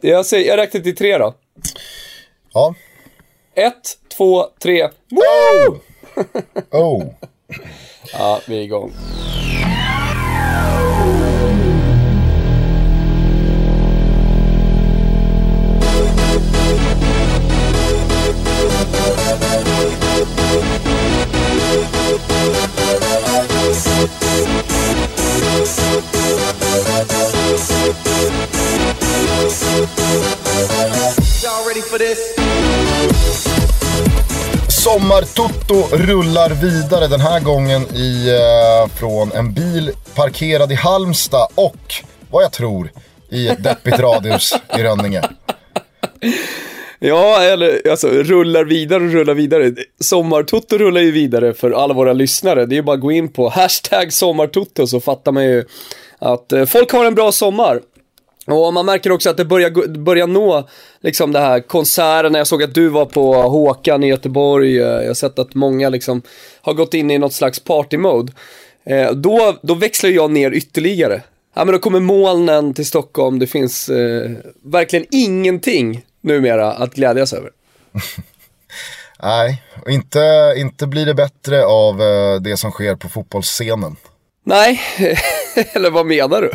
Jag, säger, jag räknar till tre då. Ja. Ett, två, tre. Woo! Oh. Ja, vi är igång. This? Sommartutto rullar vidare den här gången i, eh, från en bil parkerad i Halmstad och, vad jag tror, i ett deppigt radhus i Rönninge. Ja, eller alltså rullar vidare och rullar vidare. Sommartutto rullar ju vidare för alla våra lyssnare. Det är ju bara att gå in på hashtag sommartutto så fattar man ju att eh, folk har en bra sommar. Och man märker också att det börjar, börjar nå liksom det här konserterna. Jag såg att du var på Håkan i Göteborg. Eh, Jag har sett att många liksom har gått in i något slags party-mode. Eh, då, då växlar jag ner ytterligare. Ja men då kommer molnen till Stockholm. Det finns eh, verkligen ingenting numera att glädjas över. Nej, och inte, inte blir det bättre av eh, det som sker på fotbollsscenen. Nej, eller vad menar du?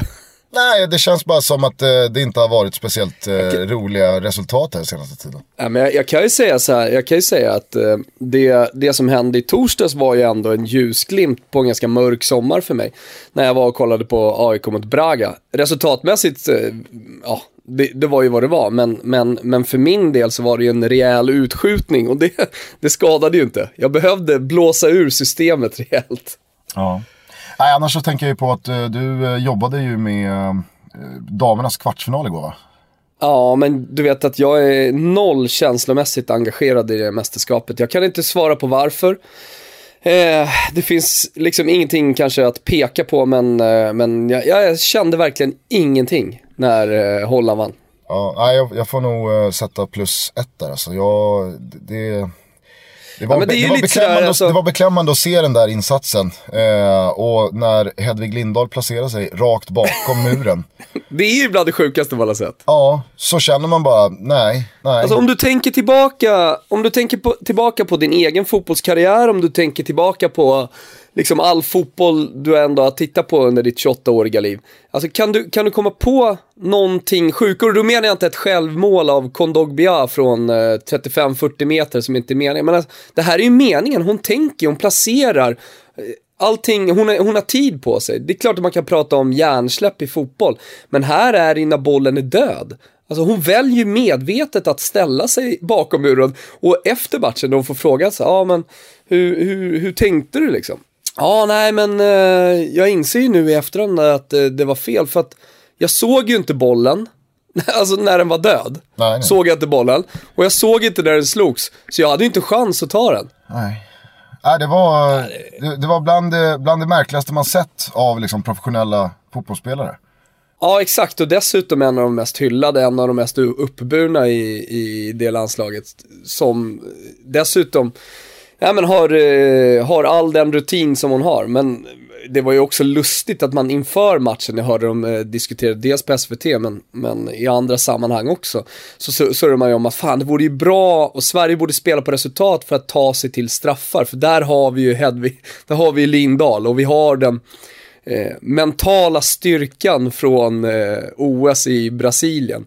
Nej, det känns bara som att eh, det inte har varit speciellt eh, roliga resultat här senaste tiden. Ja, men jag, jag kan ju säga så här, jag kan ju säga att eh, det, det som hände i torsdags var ju ändå en ljusglimt på en ganska mörk sommar för mig. När jag var och kollade på AIK mot Braga. Resultatmässigt, ja, det, det var ju vad det var. Men, men, men för min del så var det ju en rejäl utskjutning och det, det skadade ju inte. Jag behövde blåsa ur systemet rejält. Ja. Nej, annars så tänker jag ju på att eh, du eh, jobbade ju med eh, damernas kvartsfinal igår va? Ja, men du vet att jag är noll känslomässigt engagerad i det mästerskapet. Jag kan inte svara på varför. Eh, det finns liksom ingenting kanske att peka på, men, eh, men jag, jag kände verkligen ingenting när eh, Holland vann. Ja, jag, jag får nog sätta plus ett där alltså. Jag, det, det, var, Ja, det det, var beklämmande, alltså- det var beklämmande att se den där insatsen. Eh, och när Hedvig Lindahl placerar sig rakt bakom muren. Det är ju bland det sjukaste man har sett. Ja, så känner man bara, nej, nej. Alltså om du tänker tillbaka, om du tänker på, tillbaka på din egen fotbollskarriär, om du tänker tillbaka på liksom all fotboll du ändå har tittat på under ditt 28-åriga liv. Alltså kan du, kan du komma på någonting sjukare? Och då menar jag inte ett självmål av Kondogbia från eh, 35-40 meter som inte är meningen. Men alltså, det här är ju meningen, hon tänker, hon placerar. Eh, allting, hon, är, hon har tid på sig. Det är klart att man kan prata om hjärnsläpp i fotboll. Men här är det när bollen är död. Alltså hon väljer ju medvetet att ställa sig bakom muren och efter matchen när hon får frågan så ja men hur, hur, hur tänkte du liksom? Ja nej men eh, jag inser ju nu i efterhand att eh, det var fel för att jag såg ju inte bollen, alltså när den var död. Nej, nej. Såg jag inte bollen och jag såg inte när den slogs. Så jag hade ju inte chans att ta den. nej. Nej, det var, det, det var bland, det, bland det märkligaste man sett av liksom, professionella fotbollsspelare. Ja, exakt. Och dessutom en av de mest hyllade, en av de mest uppburna i, i det landslaget. Som dessutom ja, men har, eh, har all den rutin som hon har. Men det var ju också lustigt att man inför matchen, jag hörde dem eh, diskutera dels på SVT men, men i andra sammanhang också. Så så- surrar man ju om att fan det vore ju bra och Sverige borde spela på resultat för att ta sig till straffar. För där har vi ju Hedvig, där har vi Lindahl och vi har den eh, mentala styrkan från eh, OS i Brasilien.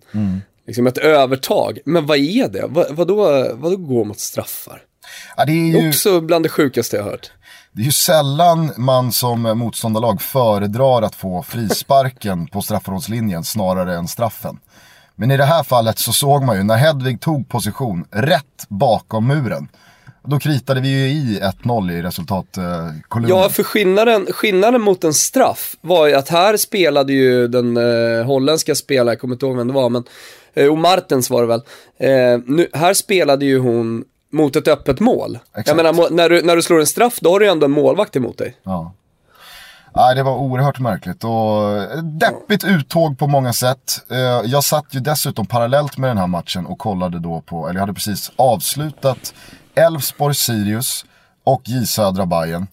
Liksom ett övertag. Men vad är det? Vad, vadå, vadå gå mot straffar? Ja, det, är ju, Också bland det sjukaste jag hört. det är ju sällan man som motståndarlag föredrar att få frisparken på straffområdeslinjen snarare än straffen. Men i det här fallet så såg man ju när Hedvig tog position rätt bakom muren. Då kritade vi ju i 1-0 i resultatkolumnen. Ja, för skillnaden, skillnaden mot en straff var ju att här spelade ju den eh, holländska spelaren, jag kommer inte ihåg vem det var, men eh, och Martens var det väl. Eh, nu, här spelade ju hon mot ett öppet mål. Exakt. Jag menar, när du, när du slår en straff, då har du ju ändå en målvakt emot dig. Ja. Nej, det var oerhört märkligt och deppigt uttåg på många sätt. Eh, Jag satt ju dessutom parallellt med den här matchen och kollade då på, eller jag hade precis avslutat Elfsborg Sirius och J Södra Bayern.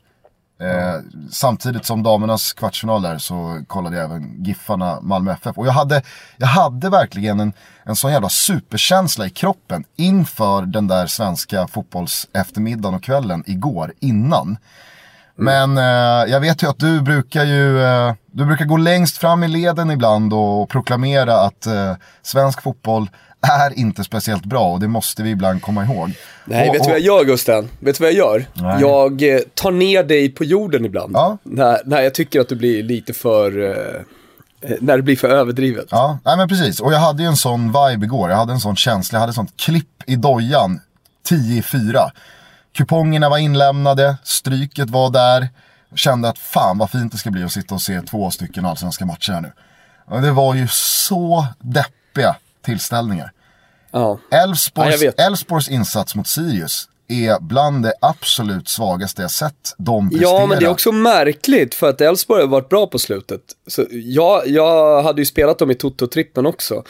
Eh, samtidigt som damernas kvartsfinal där så kollade jag även Giffarna Malmö FF. Och jag hade, jag hade verkligen en, en sån jävla superkänsla i kroppen inför den där svenska fotbollseftermiddagen och kvällen igår innan. Men eh, jag vet ju att du brukar ju, eh, du brukar gå längst fram i leden ibland och proklamera att eh, svensk fotboll är inte speciellt bra och det måste vi ibland komma ihåg. Nej, och, vet du vad jag gör Gusten? Vet du vad jag gör? Nej. Jag eh, tar ner dig på jorden ibland. Ja. När, när jag tycker att du blir lite för, eh, eh, när det blir för överdrivet. Ja, nej men precis. Och jag hade ju en sån vibe igår. Jag hade en sån känsla. Jag hade sånt klipp i dojan. 10 i 4. Kupongerna var inlämnade, stryket var där. Kände att fan vad fint det ska bli att sitta och se två stycken allsvenska matcher här nu. Och det var ju så deppiga tillställningar. Ja. Ja, Elfsborgs, vet. Elfsborgs insats mot Sirius är bland det absolut svagaste jag sett dem prestera. Ja, men det är också märkligt för att Elfsborg har varit bra på slutet. Så jag, jag hade ju spelat dem i Toto-trippen också.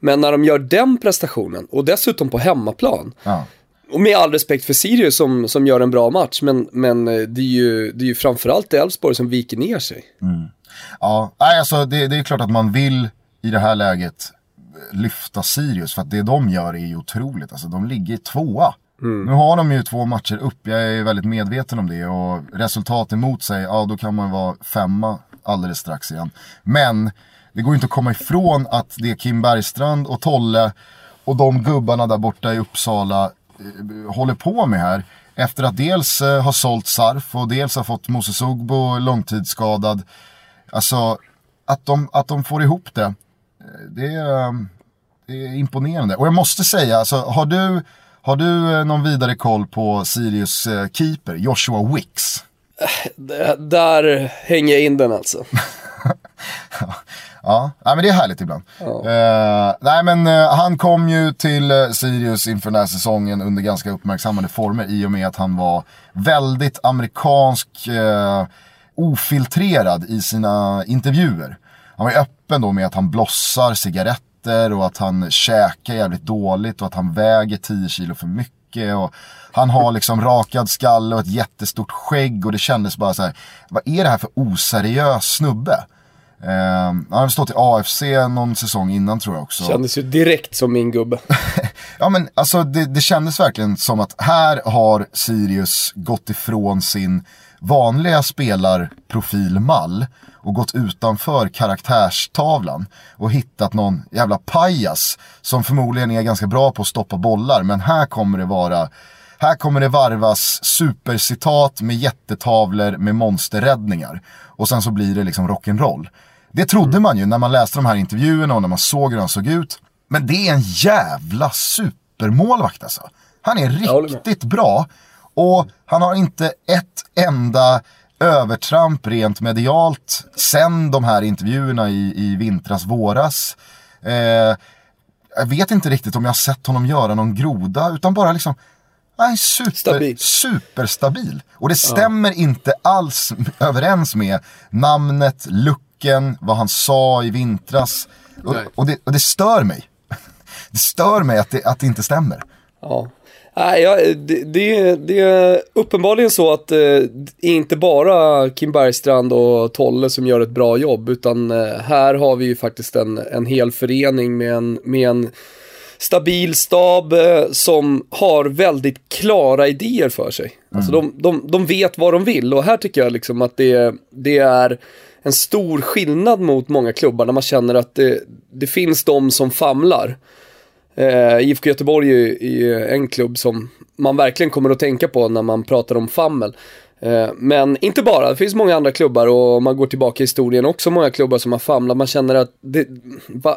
Men när de gör den prestationen, och dessutom på hemmaplan. Ja. Och med all respekt för Sirius som, som gör en bra match, men, men eh, det är ju, det är ju framförallt Elfsborg som viker ner sig. Ja, nej, alltså det, det är klart att man vill i det här läget lyfta Sirius för att det de gör är ju otroligt. Alltså de ligger tvåa. Nu har de ju två matcher upp, jag är väldigt medveten om det och resultat emot sig, ja då kan man vara femma alldeles strax igen. Men det går ju inte att komma ifrån att det är Kim Bergstrand och Tolle och de gubbarna där borta i Uppsala eh, håller på med här. Efter att dels eh, ha sålt Sarf och dels ha fått Moses Ugbo långtidsskadad. Alltså att de, att de får ihop det, eh, det imponerande. Och jag måste säga, alltså, har du, har du eh, någon vidare koll på Sirius eh, keeper, Joshua Wicks? D- där hänger jag in den alltså. Ja, nej, men det är härligt ibland. Eh, nej men eh, han kom ju till eh, Sirius inför den här säsongen under ganska uppmärksammade former i och med att han var väldigt amerikansk, eh, ofiltrerad i sina intervjuer. Han var öppen då med att han blossar cigaretter och att han käkar jävligt dåligt och att han väger 10 kilo för mycket. Och han har liksom rakad skalle och ett jättestort skägg och det kändes bara så här, vad är det här för oseriös snubbe? Eh, han har stått i AFC någon säsong innan tror jag också. Kändes ju direkt som min gubbe. Ja men alltså det, det kändes verkligen som att här har Sirius gått ifrån sin vanliga spelarprofilmall och gått utanför karaktärstavlan och hittat någon jävla pajas som förmodligen är ganska bra på att stoppa bollar men här kommer det vara här kommer det varvas supercitat med jättetavlor med monsterräddningar. Och sen så blir det liksom rock'n'roll. Det trodde man ju när man läste de här intervjuerna och när man såg hur han såg ut. Men det är en jävla supermålvakt alltså. Han är riktigt bra. Och han har inte ett enda övertramp rent medialt sen de här intervjuerna i, i vintras, våras. Eh, jag vet inte riktigt om jag har sett honom göra någon groda, utan bara liksom Nej, super, Stabil. superstabil. Och det stämmer inte alls överens med namnet, looken, vad han sa i vintras. Och, och, det, och det stör mig. Det stör mig att det, att det inte stämmer. Ja. Nej, ja, det, det, det är uppenbarligen så att eh, det är inte bara Kim Bergstrand och Tolle som gör ett bra jobb, utan eh, här har vi ju faktiskt en, en hel förening med en, med en stabil stab eh, som har väldigt klara idéer för sig. Alltså de, de, de vet vad de vill och här tycker jag liksom att det, det är en stor skillnad mot många klubbar när man känner att det, det finns de som famlar. Eh, IFK Göteborg är, ju en klubb som man verkligen kommer att tänka på när man pratar om fammel. Eh, men inte bara, det finns många andra klubbar och om man går tillbaka i historien också många klubbar som har famlat. Man känner att, det,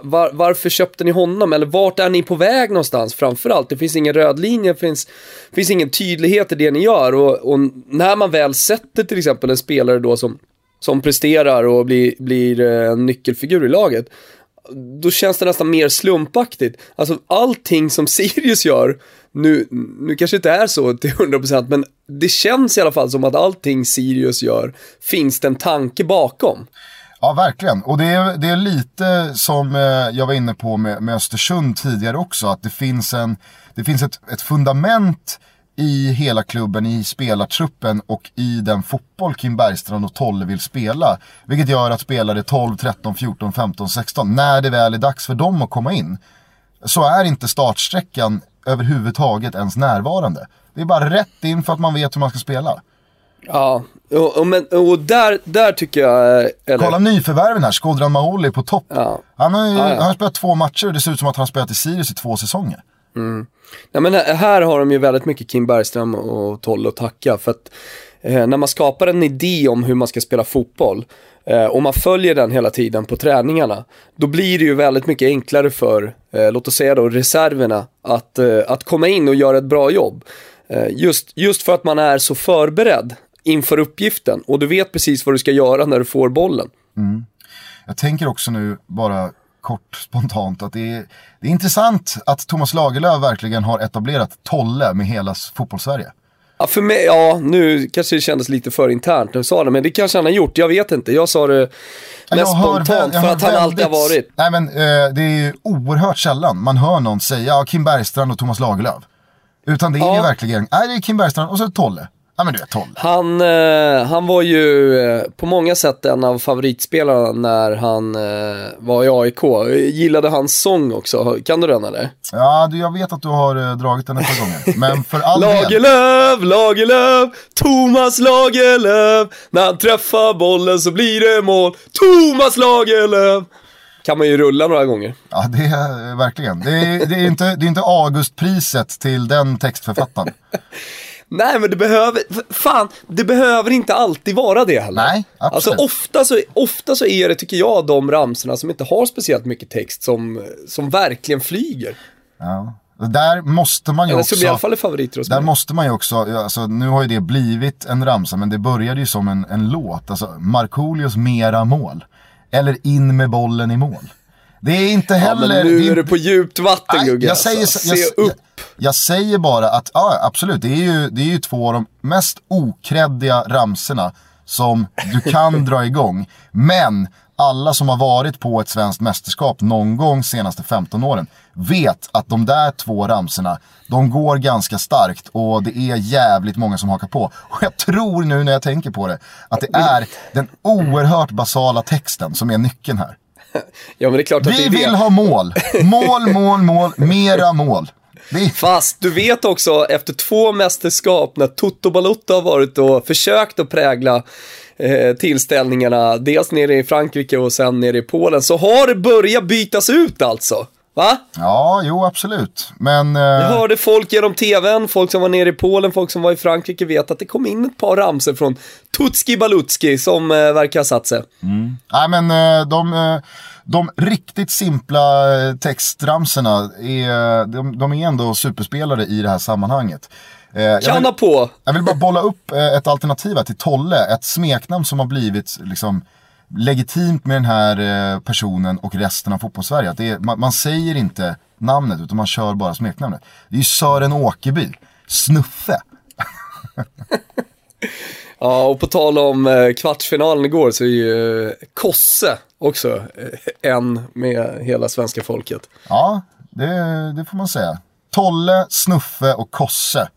var, varför köpte ni honom? Eller vart är ni på väg någonstans framförallt? Det finns ingen röd linje, det finns, finns ingen tydlighet i det ni gör. Och, och när man väl sätter till exempel en spelare då som, som presterar och blir, blir eh, en nyckelfigur i laget då känns det nästan mer slumpaktigt. Alltså allting som Sirius gör, nu, nu kanske inte är så till 100% men det känns i alla fall som att allting Sirius gör finns det en tanke bakom. Ja, verkligen. Och det är, det är lite som eh, jag var inne på med, med Östersund tidigare också, att det finns, en, det finns ett, ett fundament i hela klubben, i spelartruppen och i den fotboll Kim Bergstrand och Tolle vill spela. Vilket gör att spelare 12, 13, 14, 15, 16, när det väl är dags för dem att komma in, så är inte startsträckan överhuvudtaget ens närvarande. Det är bara rätt in för att man vet hur man ska spela. Ja, och, och, men, och där, där tycker jag... Eller... Kolla nyförvärven här, Skodran Maholi på topp. Ja. Han, har ju, Ja, ja. han har spelat två matcher och det ser ut som att han har spelat i Sirius i två säsonger. Mm. Nej, men här har de ju väldigt mycket Kim Bergström och Tolle att tacka. För att eh, när man skapar en idé om hur man ska spela fotboll eh, och man följer den hela tiden på träningarna, då blir det ju väldigt mycket enklare för, eh, låt oss säga då, reserverna att, eh, att komma in och göra ett bra jobb. Eh, just, just för att man är så förberedd inför uppgiften och du vet precis vad du ska göra när du får bollen. Mm. Jag tänker också nu, bara kort spontant, att det är, det är intressant att Thomas Lagerlöf verkligen har etablerat Tolle med hela fotbollssverige. Ja, för mig, ja, nu kanske det kändes lite för internt när du sa det, men det kanske han har gjort, jag vet inte. Jag sa det mest spontant väl- för att han alltid har varit. Nej men eh, det är ju oerhört sällan man hör någon säga ja, Kim Bergstrand och Thomas Lagerlöf. Utan det är Ja. ju verkligen, nej det är Kim Bergstrand och så Tolle. Ja men du vet. Han, eh, han var ju eh, på många sätt en av favoritspelarna när han eh, var i AIK. Jag Gillade hans sång också, kan du den eller? Ja du, jag vet att du har eh, dragit den ett par gånger. Men för all. Lagerlöf, Lagerlöf, Thomas Lagerlöf. När han träffar bollen så blir det mål. Thomas Lagerlöf. Kan man ju rulla några gånger. Ja det är eh, verkligen. Det är, det är inte, det är inte Augustpriset till den textförfattaren. Nej men det behöver, fan, det behöver inte alltid vara det heller. Nej, absolut. Alltså ofta så, ofta så är det, tycker jag, de ramsorna som inte har speciellt mycket text som, som verkligen flyger. Ja. Där måste man ju Eller också... som i alla fall är favoriter hos Där mig. måste man ju också, alltså, nu har ju det blivit en ramsa, men det började ju som en, en låt. Alltså Markoolios mera mål. Eller in med bollen i mål. Det är inte Ja, heller... men nu är du på djupt vatten Gugge jag säger, alltså. jag, Se upp. Jag säger bara att, ja absolut, det är, ju, det är ju två av de mest okreddiga ramserna som du kan dra igång. Men alla som har varit på ett svenskt mästerskap någon gång senaste 15 åren vet att de där två ramserna, de går ganska starkt och det är jävligt många som hakar på. Och jag tror nu när jag tänker på det att det är den oerhört basala texten som är nyckeln här. Ja men det är klart att det Vi är vill det. ha mål. Mål, mål, mål, mera mål. Fast du vet också efter två mästerskap när Toto Balotto har varit och försökt att prägla eh, tillställningarna, dels nere i Frankrike och sen nere i Polen, så har det börjat bytas ut alltså. Va? ja, jo absolut. Men Jag eh, hörde folk genom tvn, folk som var nere i Polen, folk som var i Frankrike vet att det kom in ett par ramsor från Tutski Balutski som eh, verkar ha satt sig. nej, men eh, de, eh, de riktigt simpla eh, textramserna, är, de, de är ändå superspelare i det här sammanhanget. Eh, jag, vill, på! jag vill bara bolla upp eh, ett alternativ här till Tolle, ett smeknamn som har blivit liksom legitimt med den här eh, personen och resten av fotbollssverige. Det är, man, man säger inte namnet utan man kör bara smeknamnet. Det är ju Sören Åkerby, Snuffe. Ja, och på tal om kvartsfinalen igår så är ju Kosse också eh, en med hela svenska folket. Ja, det, det får man säga. Tolle, Snuffe och Kosse.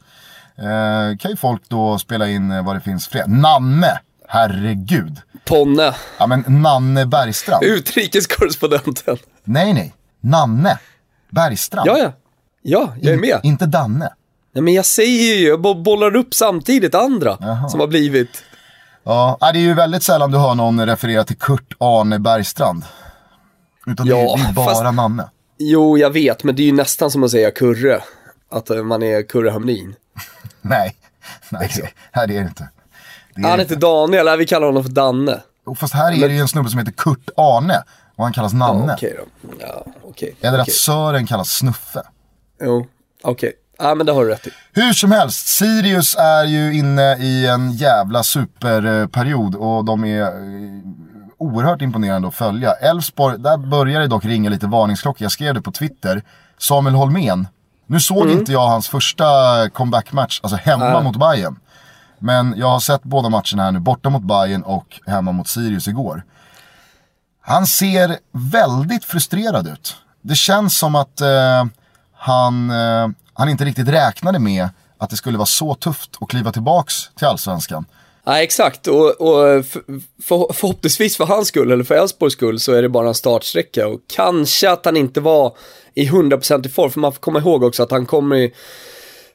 Eh, kan ju folk då spela in eh, vad det finns fler. Nanne, herregud. Ponne, Ja men Nanne Bergstrand. utrikeskorrespondenten. Nej nej, Nanne Bergstrand. Ja, ja. Ja, jag är med. Inte Danne. Nej, men jag säger ju, jag bo- bollar upp samtidigt andra Jaha. som har blivit. Ja, nej, det är ju väldigt sällan du hör någon referera till Kurt Arne Bergstrand. Utan det, Ja, det är bara fast- Nanne. Jo, jag vet, men det är ju nästan som att säga Kurre. Att eh, man är Kurre Hamrin. Nej, nej det, här är det inte. Det är Han heter Daniel, nej, vi kallar honom för Danne. Och Fast här är det ju en snubbe som heter Kurt Arne och han kallas Nanne. Ja, okej då. Ja, okej. Eller att. Sören kallas Snuffe. Jo, okej. Ja, men det har du rätt i. Hur som helst, Sirius är ju inne i en jävla superperiod och de är eh, oerhört imponerande att följa. Elfsborg, där börjar det dock ringa lite varningsklockor. Jag skrev det på Twitter. Samuel Holmén. Nu såg inte jag hans första comeback-match, alltså hemma Nej. mot Bayern. Men jag har sett båda matcherna här nu, borta mot Bayern och hemma mot Sirius igår. Han ser väldigt frustrerad ut. Det känns som att eh, han, eh, han inte riktigt räknade med att det skulle vara så tufft att kliva tillbaks till allsvenskan. Ja, exakt. Och, och för, för, förhoppningsvis för hans skull, eller för Elfsborgs skull, så är det bara en startsträcka. Och kanske att han inte var i 100% i form, för man får komma ihåg också att han kommer i,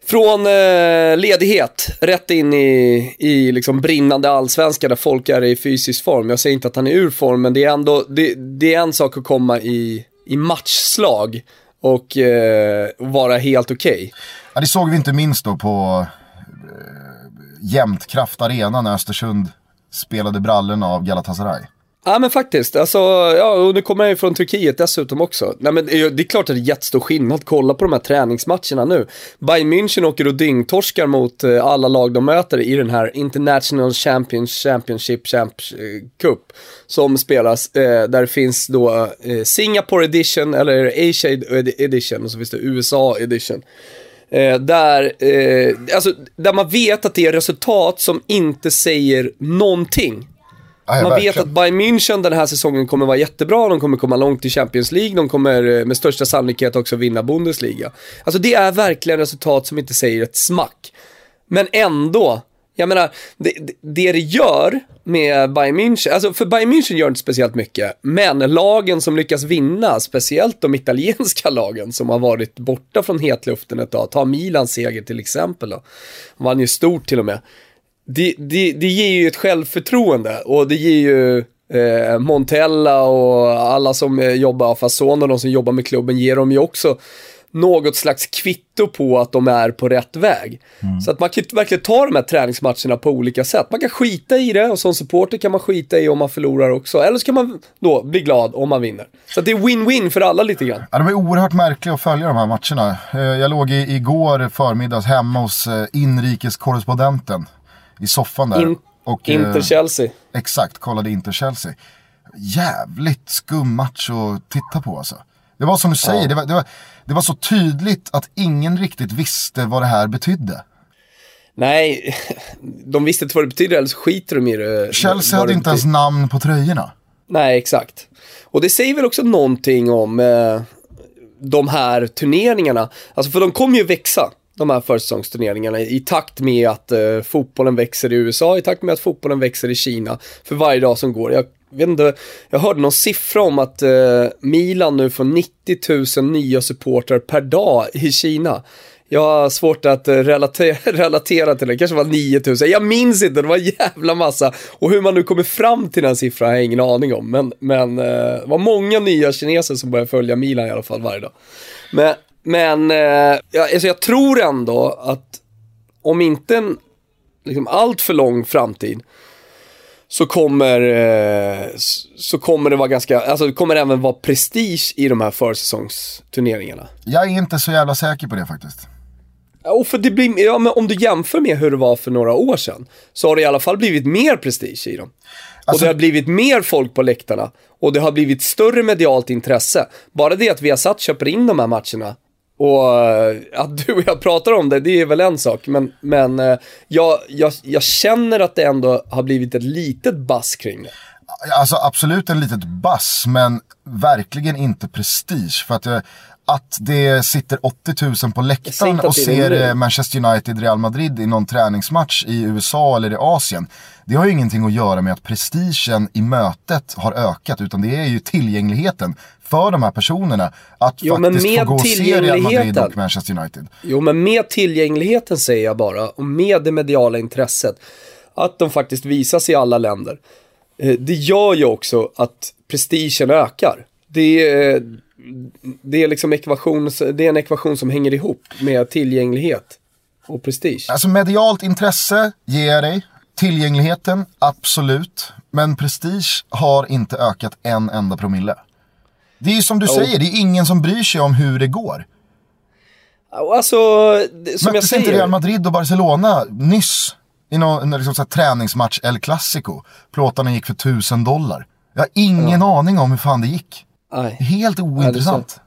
från eh, ledighet, rätt in i, i liksom brinnande allsvenska där folk är i fysisk form. Jag säger inte att han är ur form, men det är ändå, det, det är en sak att komma i, i matchslag och eh, vara helt okej. Okay. Ja, det såg vi inte minst då på eh, Jämtkraft Arena när Östersund spelade brallorna av Galatasaray. Ja men faktiskt, alltså, ja och nu kommer jag ju från Turkiet dessutom också. Nej men det är klart att det är jättestor skillnad, kolla på de här träningsmatcherna nu. Bayern München åker och dyngtorskar mot eh, alla lag de möter i den här International Champions Championship Champ eh, Cup. Som spelas, eh, där finns då eh, Singapore edition, eller Asia edition, och så finns det USA edition. Eh, där, eh, alltså, där man vet att det är resultat som inte säger någonting. Man verkligen. vet att Bayern München den här säsongen kommer vara jättebra, de kommer komma långt i Champions League, de kommer eh, med största sannolikhet också vinna Bundesliga. Alltså det är verkligen resultat som inte säger ett smack. Men ändå jag menar, det, det det gör med Bayern München, alltså för Bayern München gör inte speciellt mycket, men lagen som lyckas vinna, speciellt de italienska lagen som har varit borta från hetluften ett tag, ta Milans seger till exempel då, de vann ju stort till och med. Det, det, det ger ju ett självförtroende och det ger ju eh, Montella och alla som eh, jobbar, Fason och de som jobbar med klubben ger dem ju också något slags kvitto på att de är på rätt väg. Mm. Så att man kan verkligen ta de här träningsmatcherna på olika sätt. Man kan skita i det och som supporter kan man skita i om man förlorar också. Eller så kan man då bli glad om man vinner. Så det är win-win för alla lite grann. Ja, de är oerhört märkliga att följa de här matcherna. Eh, jag låg igår förmiddags hemma hos eh, inrikeskorrespondenten i soffan där. In och, eh, Inter-Chelsea. Exakt, kollade Inter-Chelsea. Jävligt skum match att titta på alltså. Det var som du säger, ja. det, var, det, var, det var så tydligt att ingen riktigt visste vad det här betydde. Nej, de visste inte vad det betydde eller så skiter de i det. Chelsea hade inte ens namn på tröjorna. Nej, exakt. Och det säger väl också någonting om eh, de här turneringarna. Alltså för de kommer ju växa, de här försäsongsturneringarna, i takt med att eh, fotbollen växer i USA, i takt med att fotbollen växer i Kina, för varje dag som går. Jag vet inte, jag hörde någon siffra om att eh, Milan nu får 90 000 nya supportrar per dag i Kina. Jag har svårt att eh, relatera, relatera till det, kanske var 9000, jag minns inte, det var en jävla massa. Och hur man nu kommer fram till den siffran har jag ingen aning om. Men, men eh, det var många nya kineser som började följa Milan i alla fall varje dag. Men, men eh, jag, alltså jag tror ändå att om inte en liksom allt för lång framtid så kommer, eh, så kommer det vara ganska, alltså det kommer även vara prestige i de här försäsongsturneringarna. Jag är inte så jävla säker på det faktiskt. Och för det blir, ja, men om du jämför med hur det var för några år sedan, så har det i alla fall blivit mer prestige i dem. Alltså... Och det har blivit mer folk på läktarna. Och det har blivit större medialt intresse. Bara det att vi har satt köper in de här matcherna och eh, att du och jag pratar om det, det är väl en sak. Men, men eh, jag, jag, jag känner att det ändå har blivit ett litet bass kring det. Alltså absolut en litet bass, men verkligen inte prestige. För att eh, att det sitter 80 000 på läktaren och ser Manchester United, Real Madrid i någon träningsmatch i USA eller i Asien. Det har ju ingenting att göra med att prestigen i mötet har ökat, utan det är ju tillgängligheten för de här personerna att jo, faktiskt få gå och se Real Madrid och Manchester United. Jo, men med tillgängligheten säger jag bara, och med det mediala intresset, att de faktiskt visas i alla länder. Eh, det gör ju också att prestigen ökar. Det är, det är liksom ekvation, det är en ekvation som hänger ihop med tillgänglighet och prestige. Alltså medialt intresse ger dig, tillgängligheten absolut, men prestige har inte ökat en enda promille. Det är ju som du oh. säger, det är ingen som bryr sig om hur det går. Alltså, som Möttes jag inte Real Madrid och Barcelona nyss i någon liksom, så här, träningsmatch El Clasico? Plåtarna gick för tusen dollar. Jag har ingen ja. aning om hur fan det gick. Aj. Helt ointressant.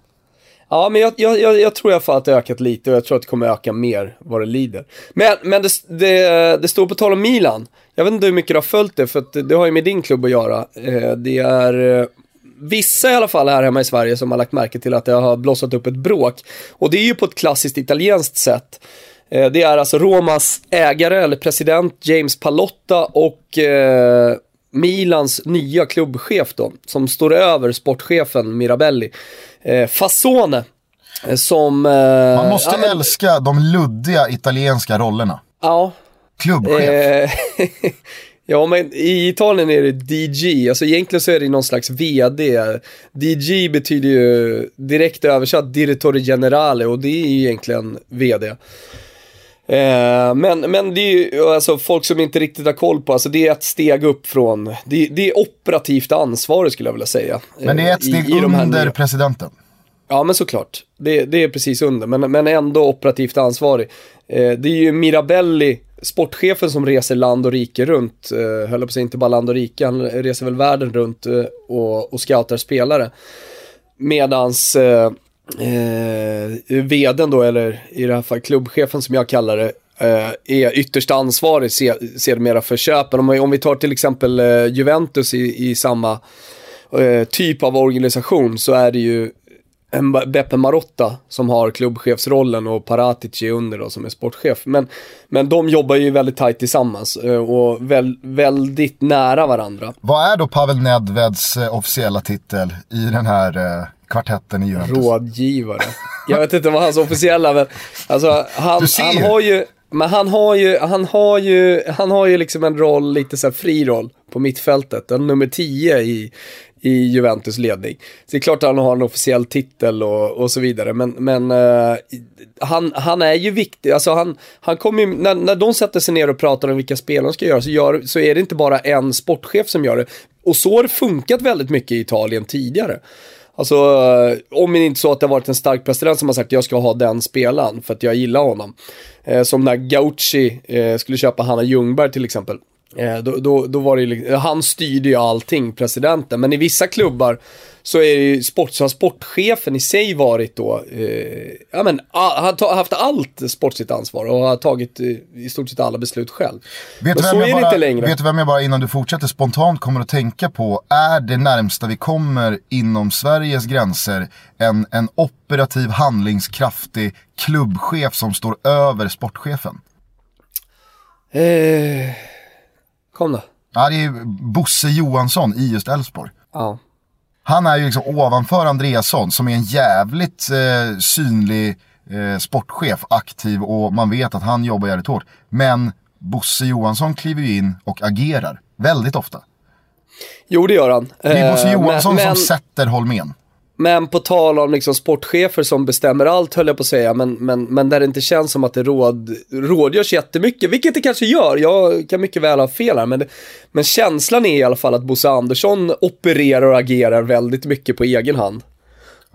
Ja, men jag, jag, jag, tror i alla fall att det har ökat lite och jag tror att det kommer öka mer vad det lider. Men, men det, det, det står på tal om Milan. Jag vet inte hur mycket du har följt det, för att det, det har ju med din klubb att göra. Eh, det är eh, vissa i alla fall här hemma i Sverige som har lagt märke till att det har blossat upp ett bråk. Och det är ju på ett klassiskt italienskt sätt. Eh, det är alltså Romas ägare eller president James Palotta och eh, Milans nya klubbchef då, som står över sportchefen Mirabelli. Eh, Fasone. eh, Som... Eh, Man måste ja, men- älska de luddiga italienska rollerna. Ja, Klubbchef. Eh, ja, men i Italien är det DG, alltså egentligen så är det någon slags VD. DG betyder ju direkt översatt Direttore Generale och det är ju egentligen VD. Eh, men, men det är ju alltså folk som inte riktigt har koll på, alltså det är ett steg upp från, det, det är operativt ansvar skulle jag vilja säga. Men det är ett eh, i- steg i här under presidenten. Ja men såklart. Det, det är precis under, men, men ändå operativt ansvarig. Eh, det är ju Mirabelli, sportchefen som reser land och rike runt. Eh, höll på att säga, inte bara land och rike, han reser väl världen runt eh, och, och scoutar spelare. Medans eh, eh, vdn då, eller i det här fallet klubbchefen som jag kallar det, eh, är ytterst ansvarig se- sedermera för köpen. Om, vi- om vi tar till exempel eh, Juventus i, i samma eh, typ av organisation så är det ju en Beppe Marotta som har klubbchefsrollen och Paratici under då som är sportchef. Men, men de jobbar ju väldigt tajt tillsammans eh, och väl, väldigt nära varandra. Vad är då Pavel Nedveds eh, officiella titel i den här eh, kvartetten i Juventus? Rådgivare. Jag vet inte vad hans officiella, men alltså han, han har ju, men han har ju, han har ju, han har ju liksom en roll, lite så här fri roll på mittfältet. En nummer 10 i, i Juventus ledning. Så det är klart att han har en officiell titel och, och så vidare, men, men eh, han, han är ju viktig, alltså han, han kommer ju, när, när de sätter sig ner och pratar om vilka spel de ska göra så, gör, så är det inte bara en sportchef som gör det. Och så har det funkat väldigt mycket i Italien tidigare. Alltså, eh, om det inte så att det har varit en stark president som har sagt att jag ska ha den spelaren för att jag gillar honom. Eh, som när Gauchi eh, skulle köpa Hanna Ljungberg till exempel. Eh, då, då, då var det han styrde ju allting, presidenten. Men i vissa klubbar så är det ju sport, så har sportchefen i sig varit då, eh, ja men, har haft allt sportsligt ansvar och har tagit eh, i stort sett alla beslut själv. Vet men så är det bara, inte längre. vet du vem jag bara innan du fortsätter spontant kommer att tänka på är det närmsta vi kommer inom Sveriges gränser en, en operativ handlingskraftig klubbchef som står över sportchefen? Eh, kom då. Ja, det är Bosse Johansson i just Elfsborg. Ja. Han är ju liksom ovanför Andreasson som är en jävligt eh, synlig eh, sportchef, aktiv och man vet att han jobbar jävligt hårt. Men Bosse Johansson kliver ju in och agerar väldigt ofta. Jo, det gör han. Det är Bosse Eh, Johansson men, men, som sätter Holmén. Men på tal om liksom sportchefer som bestämmer allt höll jag på att säga, men, men, men där det inte känns som att det råd, rådgörs jättemycket, vilket det kanske gör, jag kan mycket väl ha fel här, men, det, men känslan är i alla fall att Bosse Andersson opererar och agerar väldigt mycket på egen hand.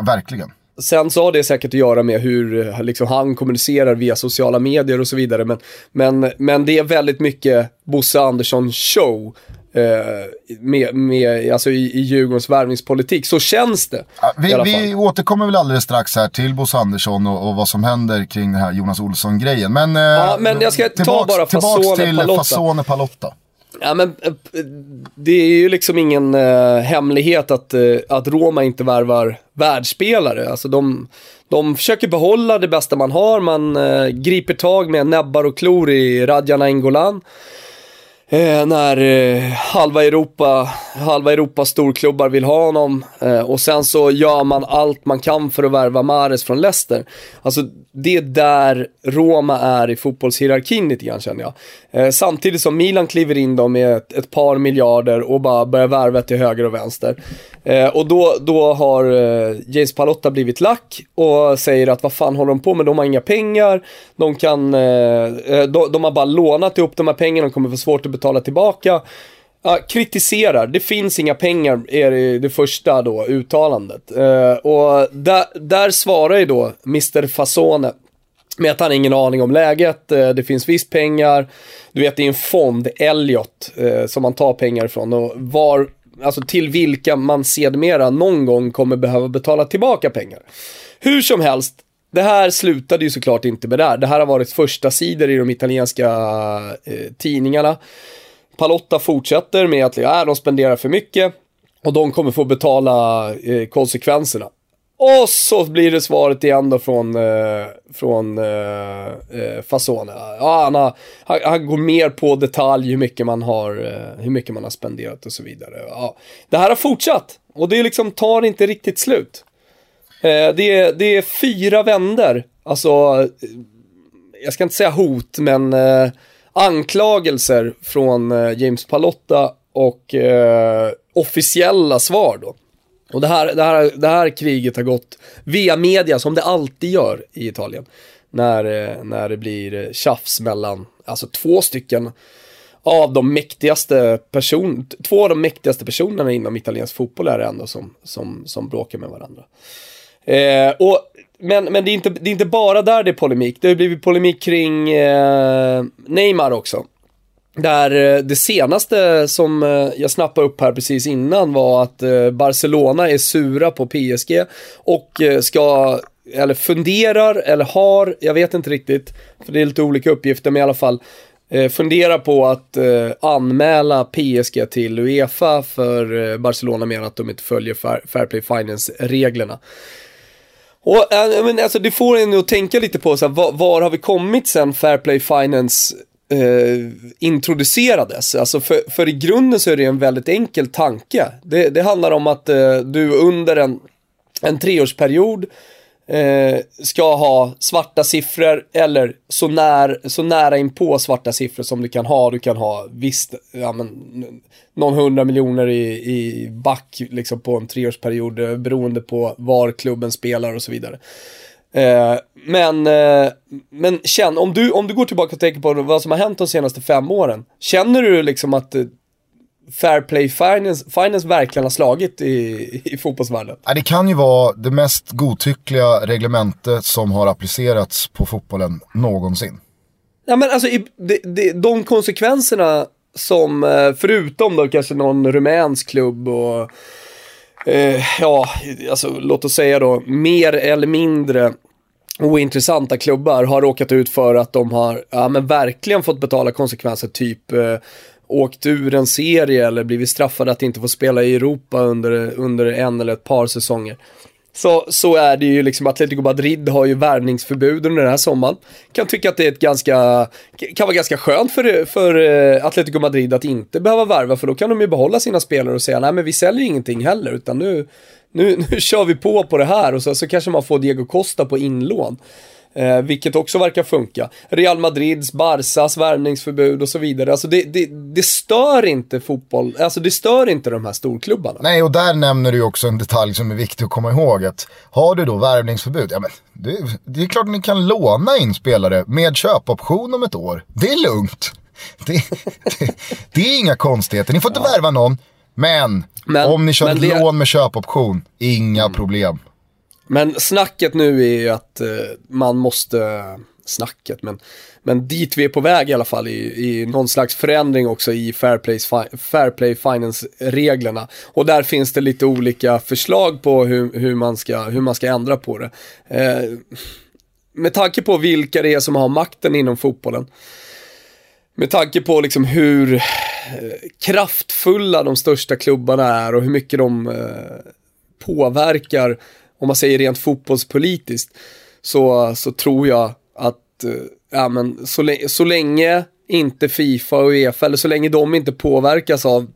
Verkligen. Sen så har det säkert att göra med hur liksom, han kommunicerar via sociala medier och så vidare. Men, men, men det är väldigt mycket Bosse Andersson show. Eh, med, med, alltså i, i Djurgårdens värvningspolitik. Så känns det. Ja, Vi, vi återkommer väl alldeles strax här till Bosse Andersson och, och vad som händer kring den här Jonas Olsson-grejen. Men, eh, Ja, men jag ska ta tillbaks, bara tillbaks till Palotta. Fasone Palotta. Ja, men, eh, det är ju liksom ingen eh, hemlighet att, eh, att Roma inte värvar världsspelare. Alltså de, de försöker behålla det bästa man har. Man eh, griper tag med näbbar och klor i Radja Nainggolan. Eh, när eh, halva Europa, halva Europas storklubbar vill ha honom. Eh, och sen så gör man allt man kan för att värva Mares från Leicester. Alltså det är där Roma är i fotbollshierarkin lite grann känner jag. Eh, samtidigt som Milan kliver in då med ett, ett par miljarder och bara börjar värva till höger och vänster. Eh, och då, då har eh, James Palotta blivit lack och säger att vad fan håller de på med? De har inga pengar, de kan, eh, eh de, de har bara lånat ihop de här pengarna, de kommer få svårt att betala tillbaka. Ja, kritiserar, det finns inga pengar, är det, det första då uttalandet. Eh, och där, där svarar ju då Mr Fasone med att han har ingen aning om läget, eh, det finns visst pengar, du vet det är en fond, Elliot, eh, som man tar pengar ifrån och var, alltså till vilka man sedermera någon gång kommer behöva betala tillbaka pengar. Hur som helst, det här slutade ju såklart inte med det här. Det här har varit första sidor i de italienska eh, tidningarna. Palotta fortsätter med att ja, de spenderar för mycket och de kommer få betala eh, konsekvenserna. Och så blir det svaret igen då från, eh, från eh, eh, Fasone. Ja, han, har, han, han, går mer på detalj hur mycket man har, eh, hur mycket man har spenderat och så vidare. Ja, det här har fortsatt och det liksom tar inte riktigt slut. Eh, det, är, det är fyra vänder, alltså, eh, jag ska inte säga hot, men eh, anklagelser från eh, James Palotta och officiella svar då. Och det här, det, här, det här kriget har gått via media som det alltid gör i Italien. När, när det blir tjafs mellan, alltså två stycken av de mäktigaste person, två av de mäktigaste personerna inom italiensk fotboll är det ändå som, som, som bråkar med varandra. Eh, och, men men det, är inte, det är inte bara där det är polemik, det har blivit polemik kring eh, Neymar också. Där eh, det senaste som eh, jag snappade upp här precis innan var att eh, Barcelona är sura på PSG och ska, eller funderar, eller har, jag vet inte riktigt, för det är lite olika uppgifter, men i alla fall funderar på att anmäla PSG till Uefa för Barcelona menar att de inte följer Fair Play Finance-reglerna. Och men alltså, det får en att tänka lite på så här, var, var, har vi kommit sen Fair Play Finance eh, introducerades. Alltså för, för i grunden så är det en väldigt enkel tanke. Det, det handlar om att eh, du under en, en treårsperiod eh, ska ha svarta siffror eller så, när, så nära in på svarta siffror som du kan ha. Du kan ha visst, ja, men, någon hundra miljoner i, i back liksom på en treårsperiod eh, beroende på var klubben spelar och så vidare. Eh, men, eh, men känn, om du, om du går tillbaka och tänker på vad som har hänt de senaste fem åren. Känner du liksom att eh, Fair Play Finance, finance verkligen har slagit i, i fotbollsvärlden? Ja, det kan ju vara det mest godtyckliga reglementet som har applicerats på fotbollen någonsin. Ja men alltså i, de, de, de konsekvenserna som, förutom då kanske någon rumänsk klubb och eh, ja, alltså låt oss säga då, mer eller mindre ointressanta klubbar har råkat ut för att de har, ja men verkligen fått betala konsekvenser, typ eh, åkt ur en serie eller blivit straffade att inte få spela i Europa under, under en eller ett par säsonger så, så är det ju liksom Atletico Madrid har ju värvningsförbud under den här sommaren. Kan tycka att det är ett ganska, kan vara ganska skönt för, för eh, Atletico Madrid att inte behöva värva för då kan de ju behålla sina spelare och säga nej men vi säljer ingenting heller utan nu, nu, nu kör vi på på det här och så, så kanske man får Diego Costa på inlån. Eh, vilket också verkar funka. Real Madrids, Barsas värvningsförbud och så vidare. Alltså det, det, det, stör inte fotboll, alltså det stör inte de här storklubbarna. Nej, och där nämner du också en detalj som är viktig att komma ihåg. Att har du då värvningsförbud, ja men det, det är klart att ni kan låna in spelare med köpoption om ett år. Det är lugnt. Det, det, är inga konstigheter. Ni får inte ja. värva någon, men, men om ni kör ett lån med köpoption, inga mm. problem. Men snacket nu är ju att eh, man måste, snacket, men, men dit vi är på väg i alla fall i, i någon slags förändring också i Fair Play, Fair Play Finance-reglerna. Och där finns det lite olika förslag på hur, hur, man, ska, hur man ska ändra på det. Eh, med tanke på vilka det är som har makten inom fotbollen. Med tanke på liksom hur eh, kraftfulla de största klubbarna är och hur mycket de eh, påverkar om man säger rent fotbollspolitiskt, så, så tror jag att eh, ja, men så, så länge inte Fifa och Uefa, eller så länge de inte påverkas av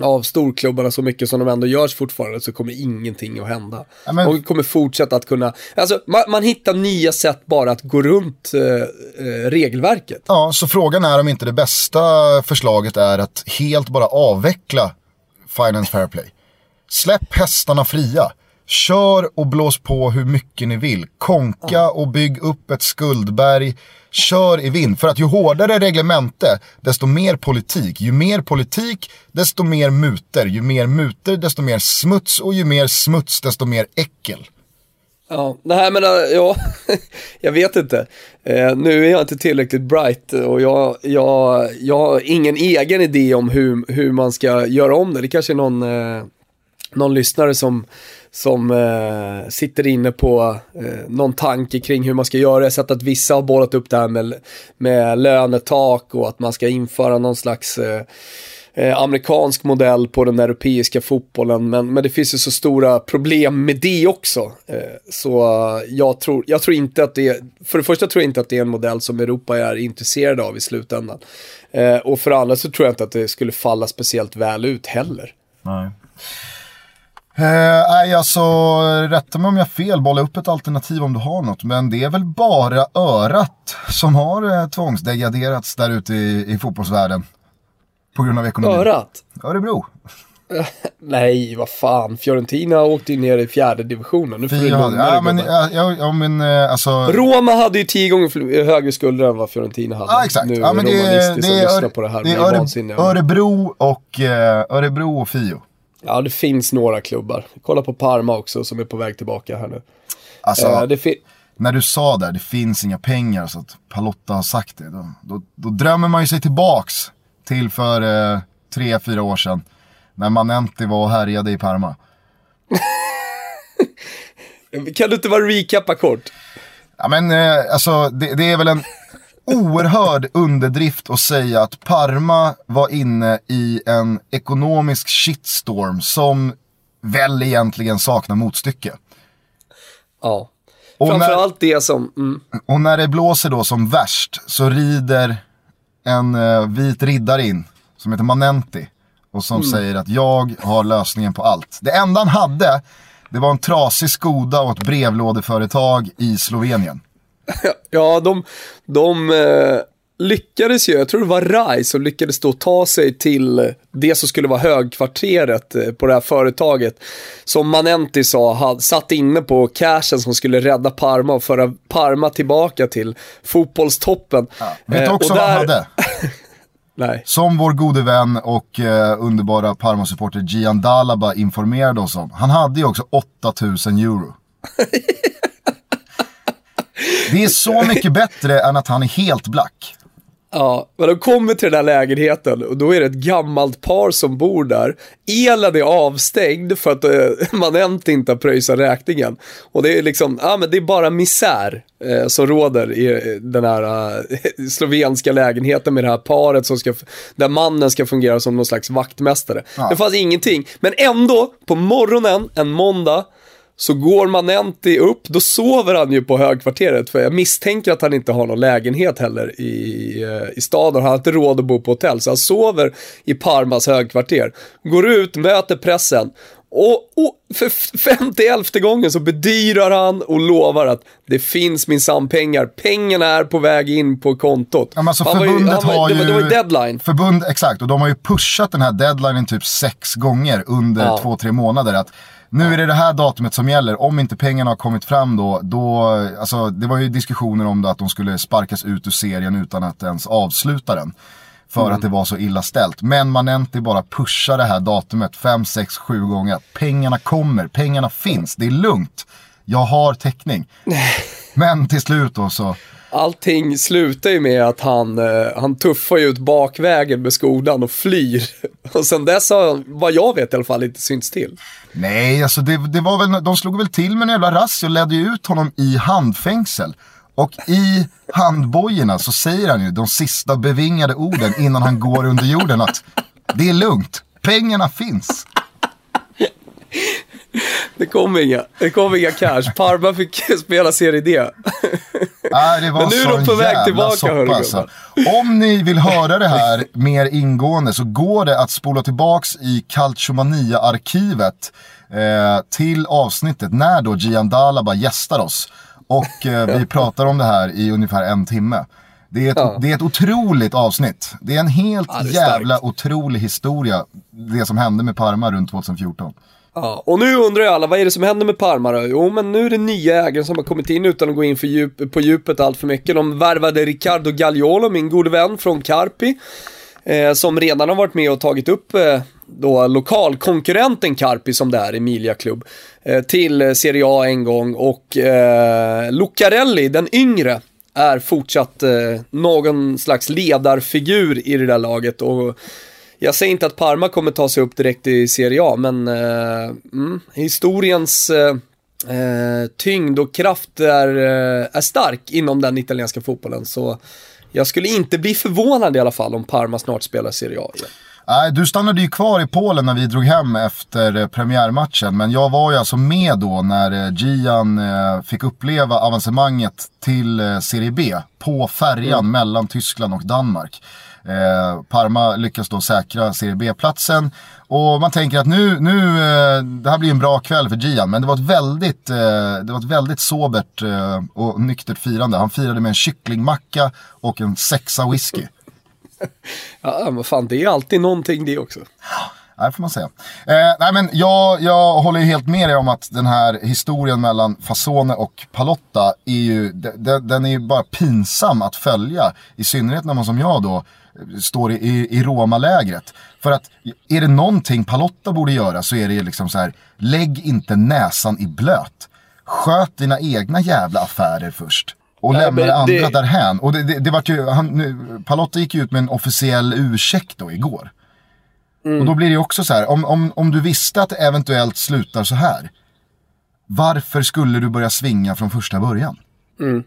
av storklubbarna så mycket som de ändå görs fortfarande så kommer ingenting att hända. Ja, men... Och kommer fortsätta att kunna, alltså man, man hittar nya sätt bara att gå runt eh, eh, regelverket. Ja, så frågan är om inte det bästa förslaget är att helt bara avveckla Finance Fair Play. Släpp hästarna fria. Kör och blås på hur mycket ni vill. Konka och bygg upp ett skuldberg. Kör i vind. För att ju hårdare reglemente, desto mer politik. Ju mer politik, desto mer muter. Ju mer muter, desto mer smuts. Och ju mer smuts, desto mer äckel. Ja, nej men ja, jag vet inte. Eh, nu är jag inte tillräckligt bright och jag, jag, jag har ingen egen idé om hur, hur man ska göra om det. Det kanske är någon, eh, någon lyssnare som som eh, sitter inne på eh, någon tanke kring hur man ska göra. Jag har sett att vissa har bollat upp det här med, med lönetak och att man ska införa någon slags eh, eh, amerikansk modell på den europeiska fotbollen. Men, men det finns ju så stora problem med det också. Eh, så jag tror, jag tror inte att det är, för det första tror jag inte att det är en modell som Europa är intresserade av i slutändan. Eh, och för det andra så tror jag inte att det skulle falla speciellt väl ut heller. Nej. Eh, nej, alltså rätta mig om jag har fel, bolla upp ett alternativ om du har något. Men det är väl bara örat som har eh, tvångsdegraderats där ute i, i fotbollsvärlden. På grund av ekonomin. Örat? Örebro. Nej, vad fan. Fiorentina åkte ju ner i fjärde divisionen. Nu får du Fy, lugna ja, men, ja, ja, ja, men eh, alltså. Roma hade ju tio gånger högre skulder än vad Fiorentina hade. Ja, exakt. Nu Ja, men är det, är- det, är, på det här. det är Öre. Örebro och, eh, Örebro och Fio. Ja, det finns några klubbar. Kolla på Parma också som är på väg tillbaka här nu. Alltså, Eh, när du sa där, det finns inga pengar, så att Palotta har sagt det. Då, då, då drömmer man ju sig tillbaks till för eh, tre, fyra år sedan. När Manenti var och härjade i Parma. kan du inte bara recappa kort? Ja men eh, alltså det, det är väl en oerhörd underdrift att säga att Parma var inne i en ekonomisk shitstorm som väl egentligen saknar motstycke. Ja. Och när- Framförallt det som... Mm, Och när det blåser då som värst så rider en eh, vit riddare in som heter Manenti och som säger att jag har lösningen på allt. Det enda han hade, det var en trasig Skoda och ett brevlådeföretag i Slovenien. ja, de, de eh, lyckades ju, jag tror det var Rai som lyckades då ta sig till det som skulle vara högkvarteret eh, på det här företaget. Som Manenti sa, satt inne på cashen som skulle rädda Parma och föra Parma tillbaka till fotbollstoppen. Vet du Eh, också och vad han där- hade? Nej. Som vår gode vän och eh, underbara Parma-supporter Gian Dalaba informerade oss om. Han hade ju också 8000 euro. Det är så mycket bättre än att han är helt black. Ja, men de kommer till den här lägenheten och då är det ett gammalt par som bor där. Elen är avstängd för att eh, man inte har pröjsat räkningen. Och det är liksom, ja men det är bara misär eh, som råder i eh, den här eh, slovenska lägenheten med det här paret som ska, där mannen ska fungera som någon slags vaktmästare. Ja. Det fanns ingenting, men ändå på morgonen en måndag så går Manenti upp, då sover han ju på högkvarteret. För jag misstänker att han inte har någon lägenhet heller i, eh, i staden. Han har inte råd att bo på hotell, så han sover i Parmas högkvarter. Går ut, möter pressen. Och, och för femtioelfte gången så bedyrar han och lovar att det finns minsann pengar. Pengarna är på väg in på kontot. Ja, men alltså Han var ju- förbundet var- har ju... Det var ju deadline. Förbund, exakt, och de har ju pushat den här deadlinen typ sex gånger under Ja. två, tre månader. Att nu är det det här datumet som gäller, om inte pengarna har kommit fram då, då, alltså det var ju diskussioner om det att de skulle sparkas ut ur serien utan att ens avsluta den. För Mm. att det var så illa ställt. Men Manenti bara pushar det här datumet fem, sex, sju gånger. Pengarna kommer, pengarna finns, det är lugnt. Jag har täckning. Men till slut då så, Allting slutar ju med att han, eh, han tuffar ju ut bakvägen med skolan och flyr. Och sen dess har han, vad jag vet i alla fall, inte synts till. Nej, alltså det, det var väl, de slog väl till med en jävla razzia och ledde ju ut honom i handfängsel. Och i handbojorna så säger han ju de sista bevingade orden innan han går under jorden att det är lugnt, pengarna finns. Det kom inga, det kom inga cash. Parma fick spela Serie D. Nej, det var Men nu är de på väg tillbaka, soppa, alltså. Om ni vill höra det här mer ingående så går det att spola tillbaks i Calciomania-arkivet eh, till avsnittet när då Gian Dalaba gästar oss. Och eh, vi pratar om det här i ungefär en timme. Det är, ett, Ja. det är ett otroligt avsnitt. Det är en helt Ja, är jävla otrolig historia. Det som hände med Parma runt 2014. Ja, och nu undrar ju alla, vad är det som händer med Parma då? Jo, men nu är det nya ägare som har kommit in utan att gå in för djup, på djupet allt för mycket. De värvade Riccardo Gagliolo, min gode vän från Carpi. Eh, som redan har varit med och tagit upp eh, då lokalkonkurrenten Carpi som det är, Emilia Klubb, eh, till Serie A en gång. Och eh, Lucarelli, den yngre, är fortsatt eh, någon slags ledarfigur i det där laget. Och jag säger inte att Parma kommer ta sig upp direkt i Serie A, men eh, mm, historiens eh, eh, tyngd och kraft är, eh, är stark inom den italienska fotbollen. Så jag skulle inte bli förvånad i alla fall om Parma snart spelar Serie A igen. Nej, du stannade ju kvar i Polen när vi drog hem efter eh, premiärmatchen. Men jag var ju alltså med då när Gian fick uppleva avancemanget till Serie B på färjan mm. mellan Tyskland och Danmark. Parma lyckas då säkra Serie B-platsen. Och man tänker att nu, nu, det här blir en bra kväll för Gian. Men det var ett väldigt, det var ett väldigt sobert och nyktert firande. Han firade med en kycklingmacka och en sexa whisky. ja, men fan det är alltid någonting det också. Det får man säga. Eh, nej, men jag, jag håller helt med dig om att den här historien mellan Fasone och Palotta är ju, den, den är ju bara pinsam att följa. I synnerhet när man som jag då står i, i Roma-lägret. För att är det någonting Palotta borde göra så är det liksom så här, lägg inte näsan i blöt. Sköt dina egna jävla affärer först och Nej, lämnade andra det... därhän. Och det, det, det var ju, han, nu, Palotta gick ju ut med en officiell ursäkt då igår. Mm. Och då blir det också så här, om, om, om du visste att det eventuellt slutar så här. Varför skulle du börja svinga från första början? Mm.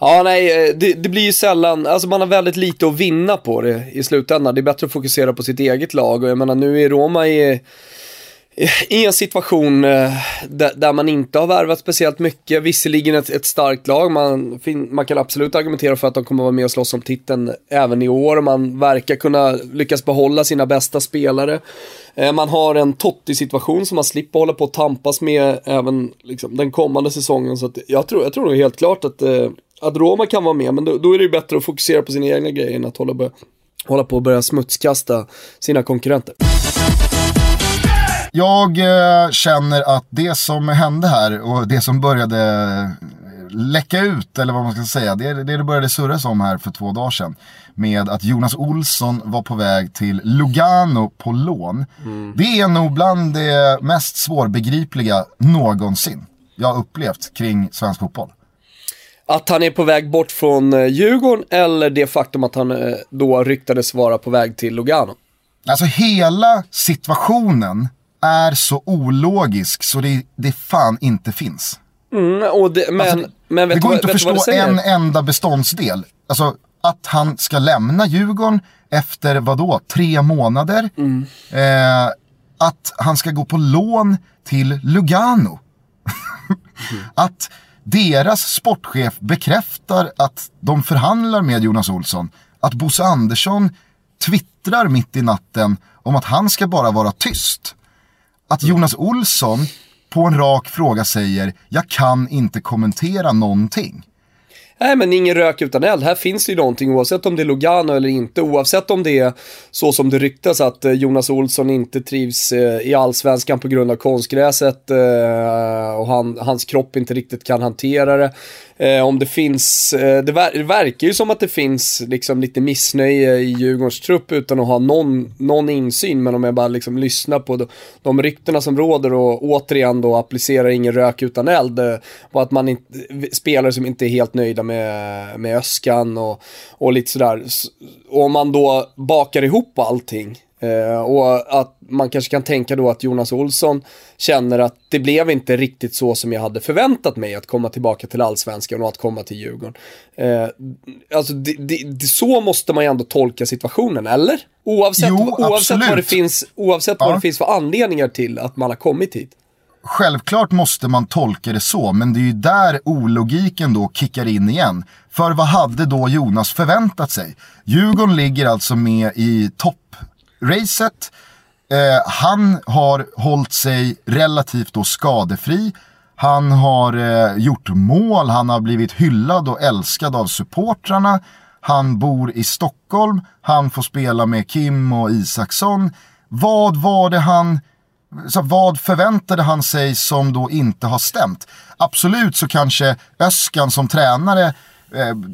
Ja, nej, eh, det, det, blir ju sällan, alltså man har väldigt lite att vinna på det i slutändan. Det är bättre att fokusera på sitt eget lag och jag menar nu är Roma i i en situation eh, där, där, man inte har värvat speciellt mycket, visserligen ett, ett starkt lag, man, man kan absolut argumentera för att de kommer vara med och slåss om titeln även i år, man verkar kunna lyckas behålla sina bästa spelare. Eh, man har en Totti-situation som man slipper hålla på att tampas med även liksom, den kommande säsongen, så jag tror, jag tror nog helt klart att, eh, att Roma kan vara med, men då, då är det ju bättre att fokusera på sina egna grejer än att hålla, hålla på och börja smutskasta sina konkurrenter. Jag eh, känner att det som hände här och det som började läcka ut, eller vad man ska säga, det, det, det började surras om här för två dagar sedan. Med att Jonas Olsson var på väg till Lugano på lån. Mm. Det är nog bland det mest svårbegripliga någonsin jag upplevt kring svensk fotboll. Att han är på väg bort från eh, Djurgården eller det faktum att han eh, då ryktades vara på väg till Lugano? Alltså hela situationen är så ologisk så det, det fan inte finns. Mm, och det, men, alltså, men det går inte att förstå en enda beståndsdel. Alltså att han ska lämna Djurgården efter vadå, tre månader. Mm. Eh, att han ska gå på lån till Lugano. mm. Att deras sportchef bekräftar att de förhandlar med Jonas Olsson. Att Bosse Andersson twittrar mitt i natten om att han ska bara vara tyst. Att Jonas Olsson på en rak fråga säger jag kan inte kommentera någonting. Nej men ingen rök utan eld. Här finns det ju någonting oavsett om det är Lugano eller inte. Oavsett om det är så som det ryktas att eh, Jonas Olsson inte trivs eh, i allsvenskan på grund av konstgräset eh, och han, hans kropp inte riktigt kan hantera det. Eh, om det finns, eh, det, ver det, verkar ju som att det finns liksom lite missnöje i Djurgårdens trupp utan att ha någon, någon insyn. Men om jag bara liksom lyssnar på de, de ryktena som råder och återigen då applicerar ingen rök utan eld. Eh, och att man inte, spelare som inte är helt nöjda med, med Öskan och, och lite sådär. Och om man då bakar ihop allting eh, och att man kanske kan tänka då att Jonas Olsson känner att det blev inte riktigt så som jag hade förväntat mig att komma tillbaka till allsvenskan och att komma till Djurgården. Eh, alltså det, det, så måste man ju ändå tolka situationen, eller? Oavsett, jo, oavsett, vad, det finns, oavsett ja. vad det finns för anledningar till att man har kommit hit självklart måste man tolka det så, men det är ju där ologiken då kickar in igen. För vad hade då Jonas förväntat sig? Djurgården ligger alltså med i racet. Eh, han har hållit sig relativt då skadefri. Han har eh, gjort mål, han har blivit hyllad och älskad av supportrarna. Han bor i Stockholm, han får spela med Kim och Isaksson. Vad var det han så vad förväntade han sig som då inte har stämt? Absolut så kanske Öskan som tränare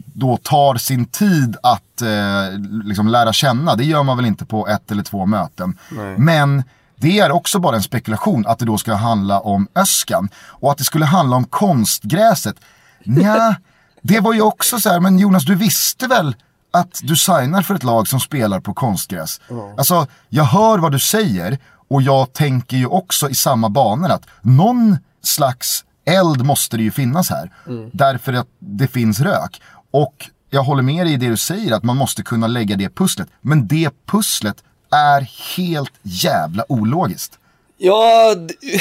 då tar sin tid att eh, liksom lära känna. Det gör man väl inte på ett eller två möten. Nej. Men det är också bara en spekulation att det då ska handla om Öskan. Och att det skulle handla om konstgräset. Nja, det var ju också så här, men Jonas du visste väl att du signar för ett lag som spelar på konstgräs? Mm. Alltså, jag hör vad du säger och jag tänker ju också i samma banor att någon slags eld måste det ju finnas här. Mm. Därför att det finns rök. Och jag håller med dig i det du säger att man måste kunna lägga det pusslet. Men det pusslet är helt jävla ologiskt. Ja,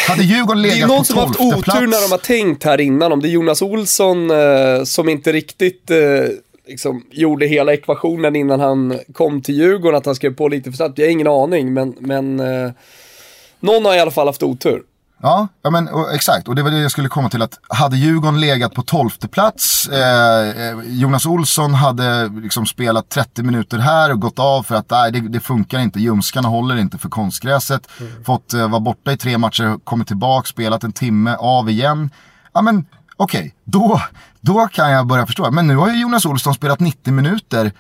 Hade Djurgården det är legat någon som haft otur plats. när de har tänkt här innan. Om det är Jonas Olsson eh, som inte riktigt eh, liksom, gjorde hela ekvationen innan han kom till Djurgården, att han skrev på lite för snabbt. Jag har ingen aning, men, men eh, någon har i alla fall haft otur. Ja, ja men och, exakt. Och det var det jag skulle komma till. att Hade Djurgården legat på tolfte plats, eh, eh, Jonas Olsson hade liksom spelat 30 minuter här och gått av för att nej, det, det funkar inte. Ljumskarna håller inte för konstgräset. Fått eh, vara borta i tre matcher, kommit tillbaka, spelat en timme, av igen. Ja men okej, då, då kan jag börja förstå. Men nu har ju Jonas Olsson spelat 90 minuter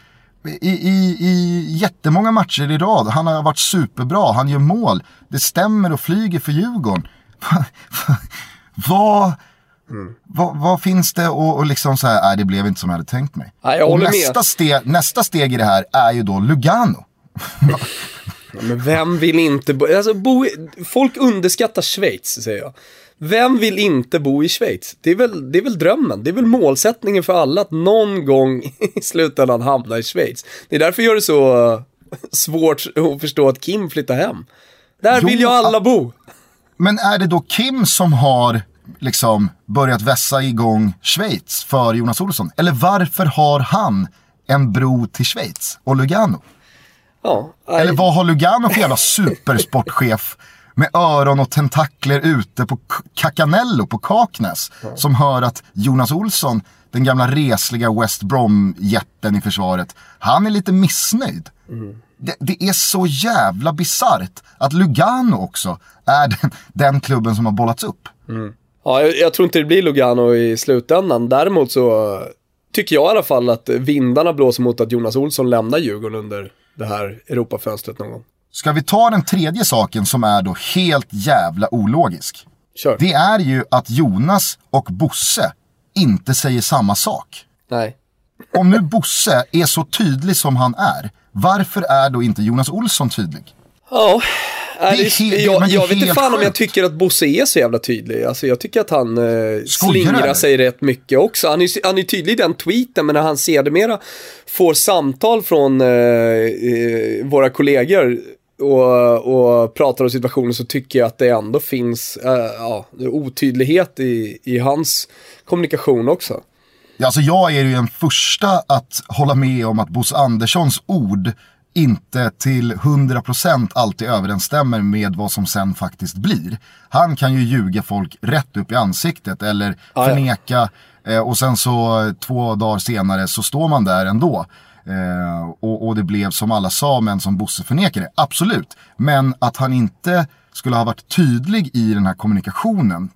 i, i, i jättemånga matcher i rad. Han har varit superbra, han gör mål. Det stämmer och flyger för Djurgården. vad, vad, vad finns det och, och liksom så här, nej det blev inte som jag hade tänkt mig. Nej, jag och håller med. nästa, steg, nästa steg i det här är ju då Lugano. Men vem vill inte bo, alltså bo i, folk underskattar Schweiz, säger jag. Vem vill inte bo i Schweiz? Det är, väl, det är väl drömmen, det är väl målsättningen för alla att någon gång i slutändan hamna i Schweiz. Det är därför jag gör det så eh, svårt att förstå att Kim flyttar hem. Där Jo, vill ju alla bo. Men är det då Kim som har liksom börjat vässa igång Schweiz för Jonas Olsson? Eller varför har han en bro till Schweiz och Lugano? Ja, Eller nej, vad har Lugano för jävla supersportchef med öron och tentakler ute på Kakanello på Kaknäs som hör att Jonas Olsson, den gamla resliga West Brom-jätten i försvaret, han är lite missnöjd. Det, det är så jävla bisarrt att Lugano också är den, den klubben som har bollats upp. ja, jag, jag tror inte det blir Lugano i slutändan. Däremot så tycker jag i alla fall att vindarna blåser mot att Jonas Olsson lämnar Djurgården under det här Europafönstret någon gång. Ska vi ta den tredje saken som är då helt jävla ologisk? Kör. Det är ju att Jonas och Bosse inte säger samma sak. Nej. Om nu Bosse är så tydlig som han är, varför är då inte Jonas Olsson tydlig? Ja, Det är jag, jag vet inte fan om jag sjukt. tycker att Bosse är så jävla tydlig. Alltså jag tycker att han eh, slingrar sig rätt mycket också. Han är, han är tydlig i den tweeten, men när han sedermera får samtal från eh, eh, våra kollegor och, och pratar om situationen så tycker jag att det ändå finns eh, ja, otydlighet i, i hans kommunikation också. Ja, Alltså jag är ju den första att hålla med om att Bosse Anderssons ord inte till 100% alltid överensstämmer med vad som sen faktiskt blir. Han kan ju ljuga folk rätt upp i ansiktet eller Ah, ja. förneka eh, och sen så eh, två dagar senare så står man där ändå. Eh, och, och det blev som alla sa men som Bosse förnekade. Absolut. Men att han inte skulle ha varit tydlig i den här kommunikationen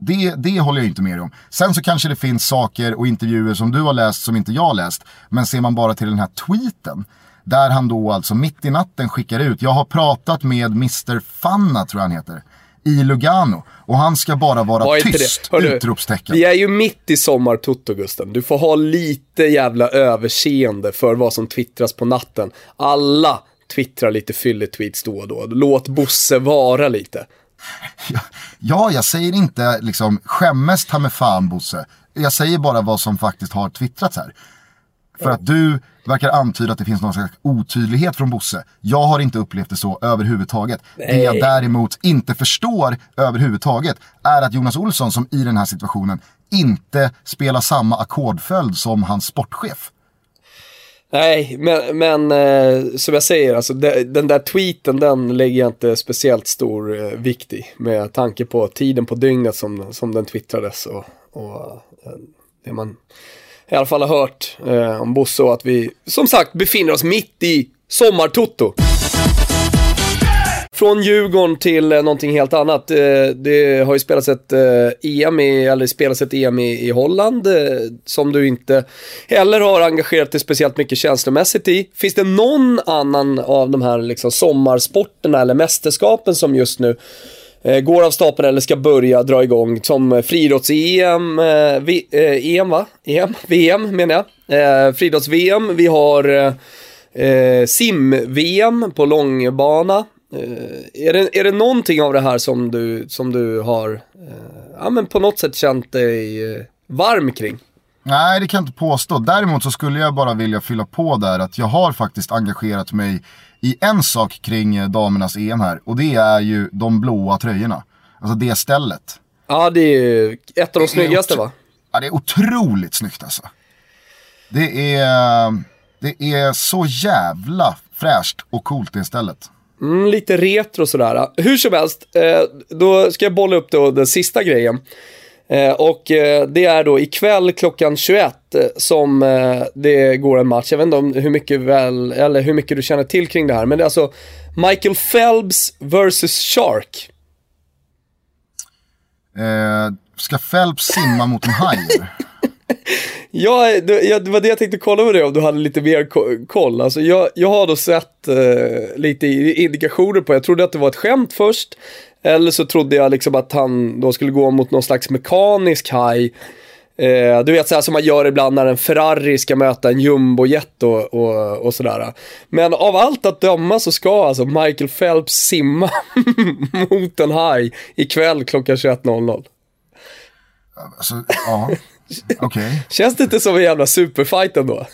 det, det håller jag inte med om. Sen så kanske det finns saker och intervjuer som du har läst som inte jag har läst. Men ser man bara till den här tweeten. Där han då alltså mitt i natten skickar ut. Jag har pratat med Mr Fanna tror jag han heter. I Lugano. Och han ska bara vara Var tyst! Hörru, utropstecken. Vi är ju mitt i sommar-Toto, Gusten. Du får ha lite jävla överseende för vad som twittras på natten. Alla twittrar lite fylletweets då och då. Låt Bosse vara lite. Ja, jag säger inte liksom skämmes ta med fan Bosse. Jag säger bara vad som faktiskt har twittrats här. För att du verkar antyda att det finns någon slags otydlighet från Bosse. Jag har inte upplevt det så överhuvudtaget. Det jag Nej. däremot inte förstår överhuvudtaget är att Jonas Olsson som i den här situationen inte spelar samma ackordföljd som hans sportchef. Nej, men, men eh, som jag säger, alltså, de, den där tweeten, den lägger jag inte speciellt stor eh, vikt i. Med tanke på tiden på dygnet som, som den twittrades och, och eh, det man i alla fall har hört eh, om Bosse och att vi, som sagt, befinner oss mitt i sommartoto. Från Djurgården till eh, någonting helt annat. Eh, det har ju spelats ett eh, EM i, eller spelats ett EM i, i Holland eh, som du inte heller har engagerat dig speciellt mycket känslomässigt i. Finns det någon annan av de här liksom sommarsporterna eller mästerskapen som just nu går av stapeln eller ska börja dra igång som friidrotts-EM, eh, eh, EM va? EM? VM menar jag. Eh, friidrotts-VM, vi har eh, sim-VM på långbana. Eh, är, det, är det någonting av det här som du, som du har eh, ja, men på något sätt känt dig eh, varm kring? Nej, det kan jag inte påstå. Däremot så skulle jag bara vilja fylla på där att jag har faktiskt engagerat mig i en sak kring damernas EM här. Och det är ju de blåa tröjorna. Alltså det stället. Ja, det är ju ett av de snyggaste va? Ja, det är otroligt snyggt alltså. Det är, det är så jävla fräscht och coolt det stället. Mm, lite retro sådär. Hur som helst, eh, då ska jag bolla upp då den sista grejen. Eh, och eh, det är då ikväll klockan 21 som det går en match. Jag vet inte om hur mycket väl, eller hur mycket du känner till kring det här. Men det är alltså Michael Phelps vs Shark. Eh, ska Phelps simma mot en haj? Ja, det, det var det jag tänkte kolla med dig om du hade lite mer koll. Alltså jag, jag har då sett eh, lite indikationer på, jag trodde att det var ett skämt först. Eller så trodde jag liksom att han då skulle gå mot någon slags mekanisk haj. Eh, du vet såhär som man gör ibland när en Ferrari ska möta en jumbojet och, och, och sådär. Men av allt att döma så ska alltså Michael Phelps simma mot en haj ikväll klockan 21.00. Alltså, ja. Okay. Känns det inte som en jävla superfight ändå?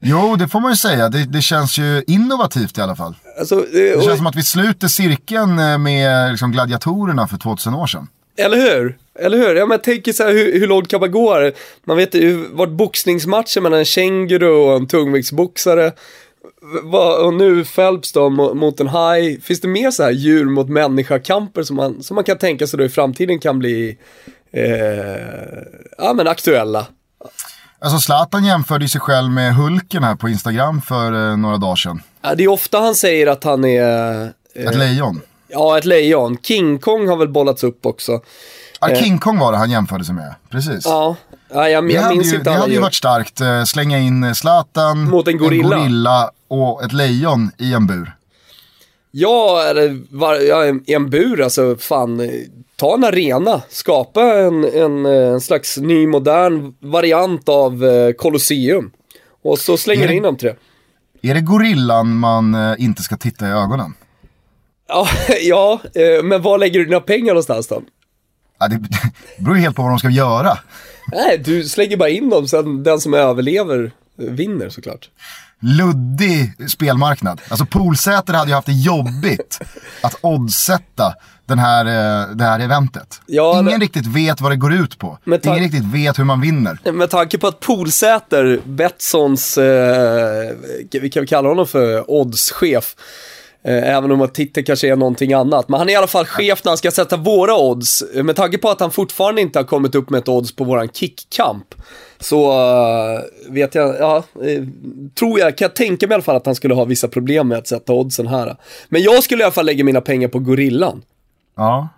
Jo, det får man ju säga. Det, det känns ju innovativt i alla fall. Alltså, det, det känns som att vi sluter cirkeln eh, med liksom, gladiatorerna för 2000 år sedan. Eller hur? Eller hur? Ja, men jag tänker så här, hur, hur långt kan man gå? Man vet ju vart boxningsmatcher mellan en känguru och en tungviktsboxare. Och nu Phelps då mot en haj. Finns det mer så här djur mot människa-kamper som man, som man kan tänka sig då i framtiden kan bli ja, men aktuella? Alltså Zlatan jämförde sig själv med Hulken här på Instagram för eh, några dagar sedan. Ja, det är ofta han säger att han är... Eh, ett lejon. Ja, ett lejon. King Kong har väl bollats upp också. Ja, eh. King Kong var det han jämförde sig med, precis. Ja, ja jag, jag minns ju, inte Det hade ju varit starkt, eh, slänga in Zlatan, Mot en gorilla. en gorilla och ett lejon i en bur. Ja, eller var, ja, i en bur, alltså fan ta en arena, skapa en, en, eh, en slags ny modern variant av eh, Colosseum. Och så slänger det, in de tre. Är det gorillan man eh, inte ska titta i ögonen? Ja, ja men var lägger du dina pengar någonstans då? Ja, det beror helt på vad de ska göra. Nej, du slänger bara in dem, sen den som överlever vinner såklart luddig spelmarknad. Alltså Poolsäter hade ju haft det jobbigt att oddsätta den här, eh, det här eventet. Ja, Ingen det... riktigt vet vad det går ut på. Ingen riktigt vet hur man vinner. Med tanke på att Poolsäter, Betssons, eh, vi kan kalla honom för oddschef, Även om titeln kanske är någonting annat. Men han är i alla fall chef när han ska sätta våra odds. Med tanke på att han fortfarande inte har kommit upp med ett odds på våran kickkamp. Så uh, vet jag, ja, tror jag, kan jag tänka mig i alla fall att han skulle ha vissa problem med att sätta oddsen här. Men jag skulle i alla fall lägga mina pengar på Gorillan. Ja.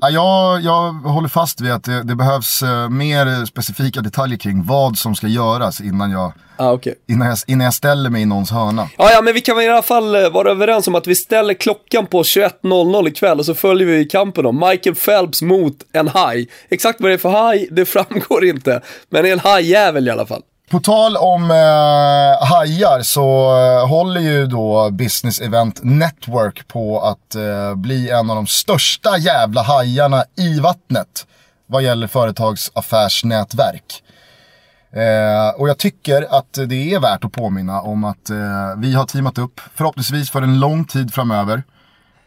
Ja, jag, jag håller fast vid att det, det behövs uh, mer specifika detaljer kring vad som ska göras innan jag, ah, okay. innan jag, innan jag ställer mig i någons hörna. Ja, ja, men vi kan väl i alla fall uh, vara överens om att vi ställer klockan på 21.00 ikväll och så följer vi kampen då. Michael Phelps mot en haj. Exakt vad det är för haj, det framgår inte. Men det är en hajjävel i alla fall. På tal om eh, hajar så eh, håller ju då Business Event Network på att eh, bli en av de största jävla hajarna i vattnet vad gäller företagsaffärsnätverk. Eh, och jag tycker att det är värt att påminna om att eh, vi har teamat upp, förhoppningsvis för en lång tid framöver.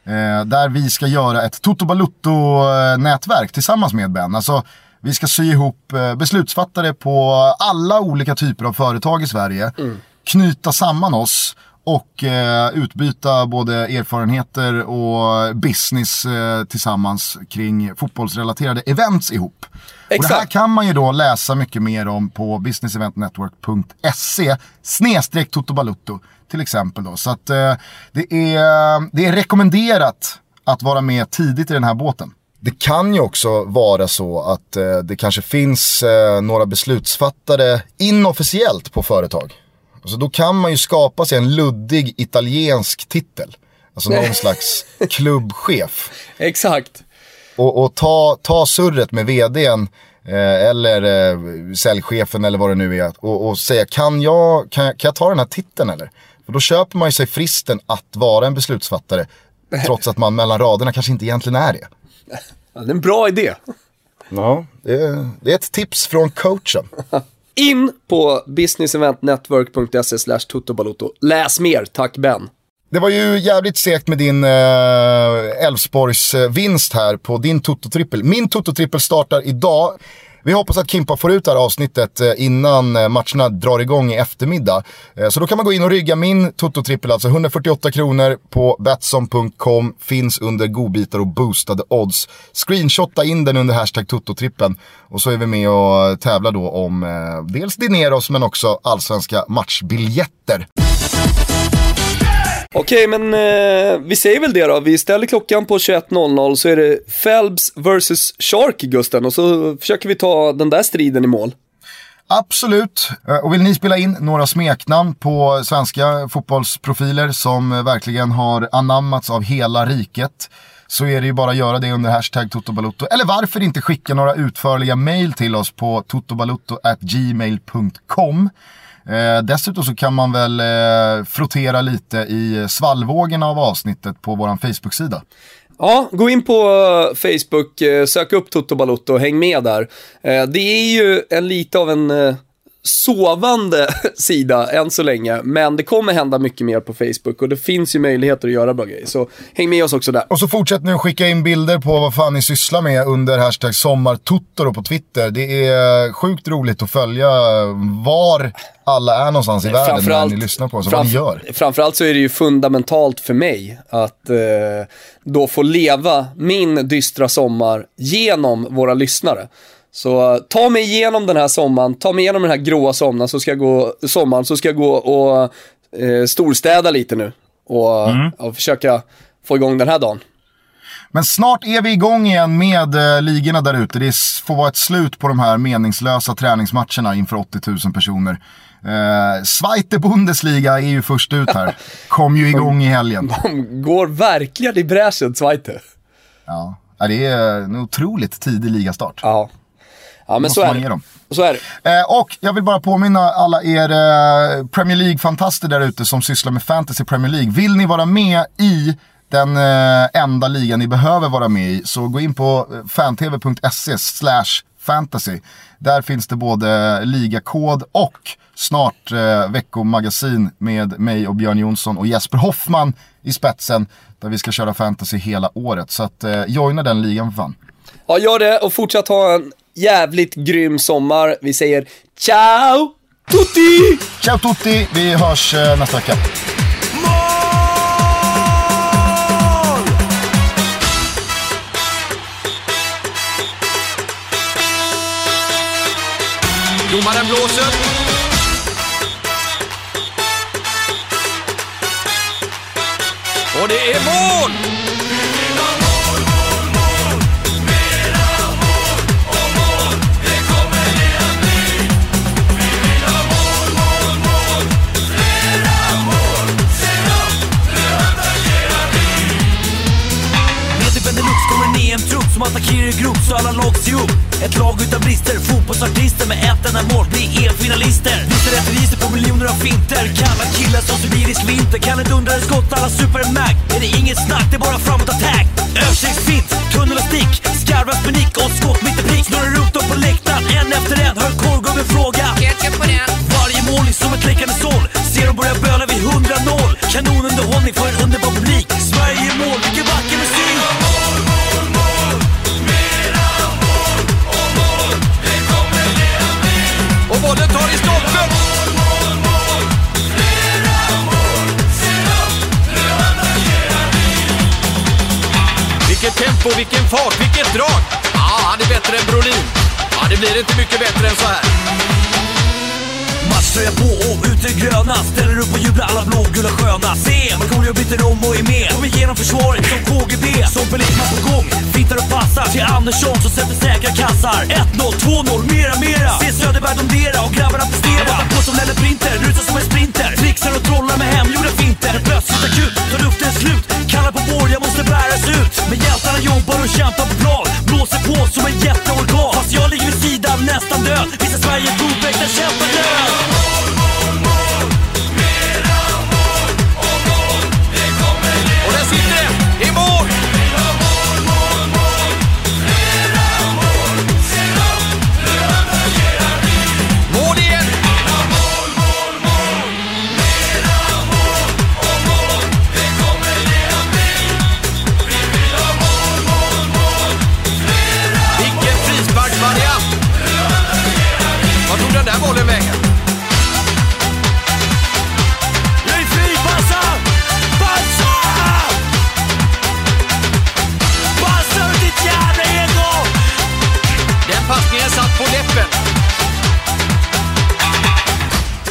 Eh, där vi ska göra ett Toto Balutto-nätverk eh, tillsammans med Ben. Alltså, vi ska sy ihop eh, beslutsfattare på alla olika typer av företag i Sverige. Mm. Knyta samman oss och eh, utbyta både erfarenheter och business eh, tillsammans kring fotbollsrelaterade events ihop. Exakt. Och det här kan man ju då läsa mycket mer om på businesseventnetwork.se snedstreck Toto till exempel då. Så att eh, det, är, det är rekommenderat att vara med tidigt i den här båten. Det kan ju också vara så att eh, det kanske finns eh, några beslutsfattare inofficiellt på företag. Alltså då kan man ju skapa sig en luddig italiensk titel. Alltså någon slags klubbchef. Exakt. Och, och, ta, ta surret med vdn eh, eller eh, säljchefen eller vad det nu är och, och säga kan jag, kan, kan jag ta den här titeln eller? För då köper man ju sig fristen att vara en beslutsfattare trots att man mellan raderna kanske inte egentligen är det. Ja, det är en bra idé. Ja, det är, det är ett tips från coachen. In på businesseventnetwork.se slash tuttobalotto. Läs mer, tack Ben. Det var ju jävligt segt med din Elfsborgs eh, vinst här på din Toto-trippel. Min Toto-trippel startar idag. Vi hoppas att Kimpa får ut det här avsnittet eh, innan eh, matcherna drar igång i eftermiddag. Eh, så då kan man gå in och rygga min Toto-trippel, alltså 148 kronor på Betsson.com. Finns under godbitar och boostade odds. Screenshotta in den under hashtag Toto-trippen. Och så är vi med och tävlar då om dels Dineros men också allsvenska matchbiljetter. Okej, men eh, vi säger väl det då. Vi ställer klockan på 21.00 så är det Phelps vs Shark, Gusten. Och så försöker vi ta den där striden i mål. Absolut. Eh, och vill ni spela in några smeknamn på svenska fotbollsprofiler som eh, verkligen har anammats av hela riket så är det ju bara att göra det under hashtag totobalutto. Eller varför inte skicka några utförliga mail till oss på totobalutto.gmail.com. Eh, dessutom så kan man väl eh, frottera lite i svallvågorna av avsnittet på vår Facebook-sida. Ja, gå in på eh, Facebook, eh, sök upp Toto Balotto och häng med där. Eh, det är ju en lite av en eh, sovande sida än så länge. Men det kommer hända mycket mer på Facebook och det finns ju möjligheter att göra bra grejer. Så häng med oss också där. Och så fortsätt nu skicka in bilder på vad fan ni sysslar med under hashtag sommartuttor på Twitter. Det är sjukt roligt att följa var alla är någonstans i världen när ni lyssnar på oss och vad ni gör. Framförallt så är det ju fundamentalt för mig att eh, då få leva min dystra sommar genom våra lyssnare. Så ta mig igenom den här sommaren, ta mig igenom den här gråa sommaren så ska jag gå, sommaren, så ska jag gå och eh, storstäda lite nu. Och, mm. och försöka få igång den här dagen. Men snart är vi igång igen med eh, ligorna där ute. Det får vara ett slut på de här meningslösa träningsmatcherna inför 80 000 personer. Eh, Zweite Bundesliga är ju först ut här. Kom ju igång i helgen. De går verkligen i bräschen, Zweite. Ja, det är en otroligt tidig ligastart. Ja, Ja, men så är, det. så är det. Eh, och jag vill bara påminna alla er eh, Premier League-fantaster där ute som sysslar med fantasy Premier League. Vill ni vara med i den eh, enda ligan ni behöver vara med i, så gå in på eh, fantv.se slash fantasy. Där finns det både ligakod och snart eh, veckomagasin med mig och Björn Jonsson och Jesper Hoffman i spetsen. Där vi ska köra fantasy hela året. Så att eh, joina den ligan för fan. Ja, gör det och fortsätt ha en jävligt grym sommar. Vi säger ciao tutti! Ciao tutti, vi hörs eh, nästa vecka. Domaren blåser. Och det är mål! Som attackerar i grupp så alla lag ser upp. Ett lag utan brister, fotbollsartister med ett enda mål blir EM-finalister. Visar register på miljoner av finter. Kalla killar som sibirisk vinter. Kan ett undrare skott alla super Mac. Är det inget snack, det är bara framåt attack. Översiktsfint, tunnel och stick. Skarvas med nick och skott mitt i prick. Snurrar upp på läktaren, en efter en. Hör korvgubben fråga. Varje mål är som ett läckande såll. Ser dem börja böla vid 100-0. Kanonunderhållning för en underbar publik. Sverige i mål, vilken vacker musik! Bollen tar i stolpen! Vilket tempo, vilken fart, vilket drag! Ja, han är bättre än Brolin. Ja, det blir inte mycket bättre än så här. Matchtröja på och ut i gröna. Ställer upp och jublar alla blågula sköna. Se, Markoolio byter om och är med. Kommer igenom försvaret som KGB Som belisman på gång, fittar och passar Till Andersson som sätter säkra kassar. 1-0, 2-0, mera mera. Se Söderberg domdera och grabbarna prestera. Matar på som Lelle Printer, rusar som en sprinter. Trixar och trollar med hemgjorda finter. Plötsligt akut, tar luften slut. Kallar på vår, jag måste bäras ut. Men hjältarna jobbar och kämpar på plan. Blåser på som en jätteorkan Fast jag ligger vid sidan nästan död. Visar Sverige godvägda kämpar död. där bollen vägen. Den passningen satt på läppen.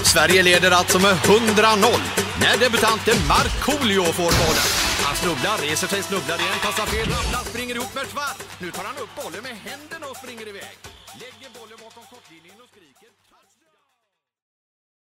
Sverige leder alltså med 100-0 när debutanten Markoolio får bollen. Han snubblar, reser sig, snubblar igen, passar fel, ramlar, springer ihop med Svart. Nu tar han upp bollen med händerna och springer iväg.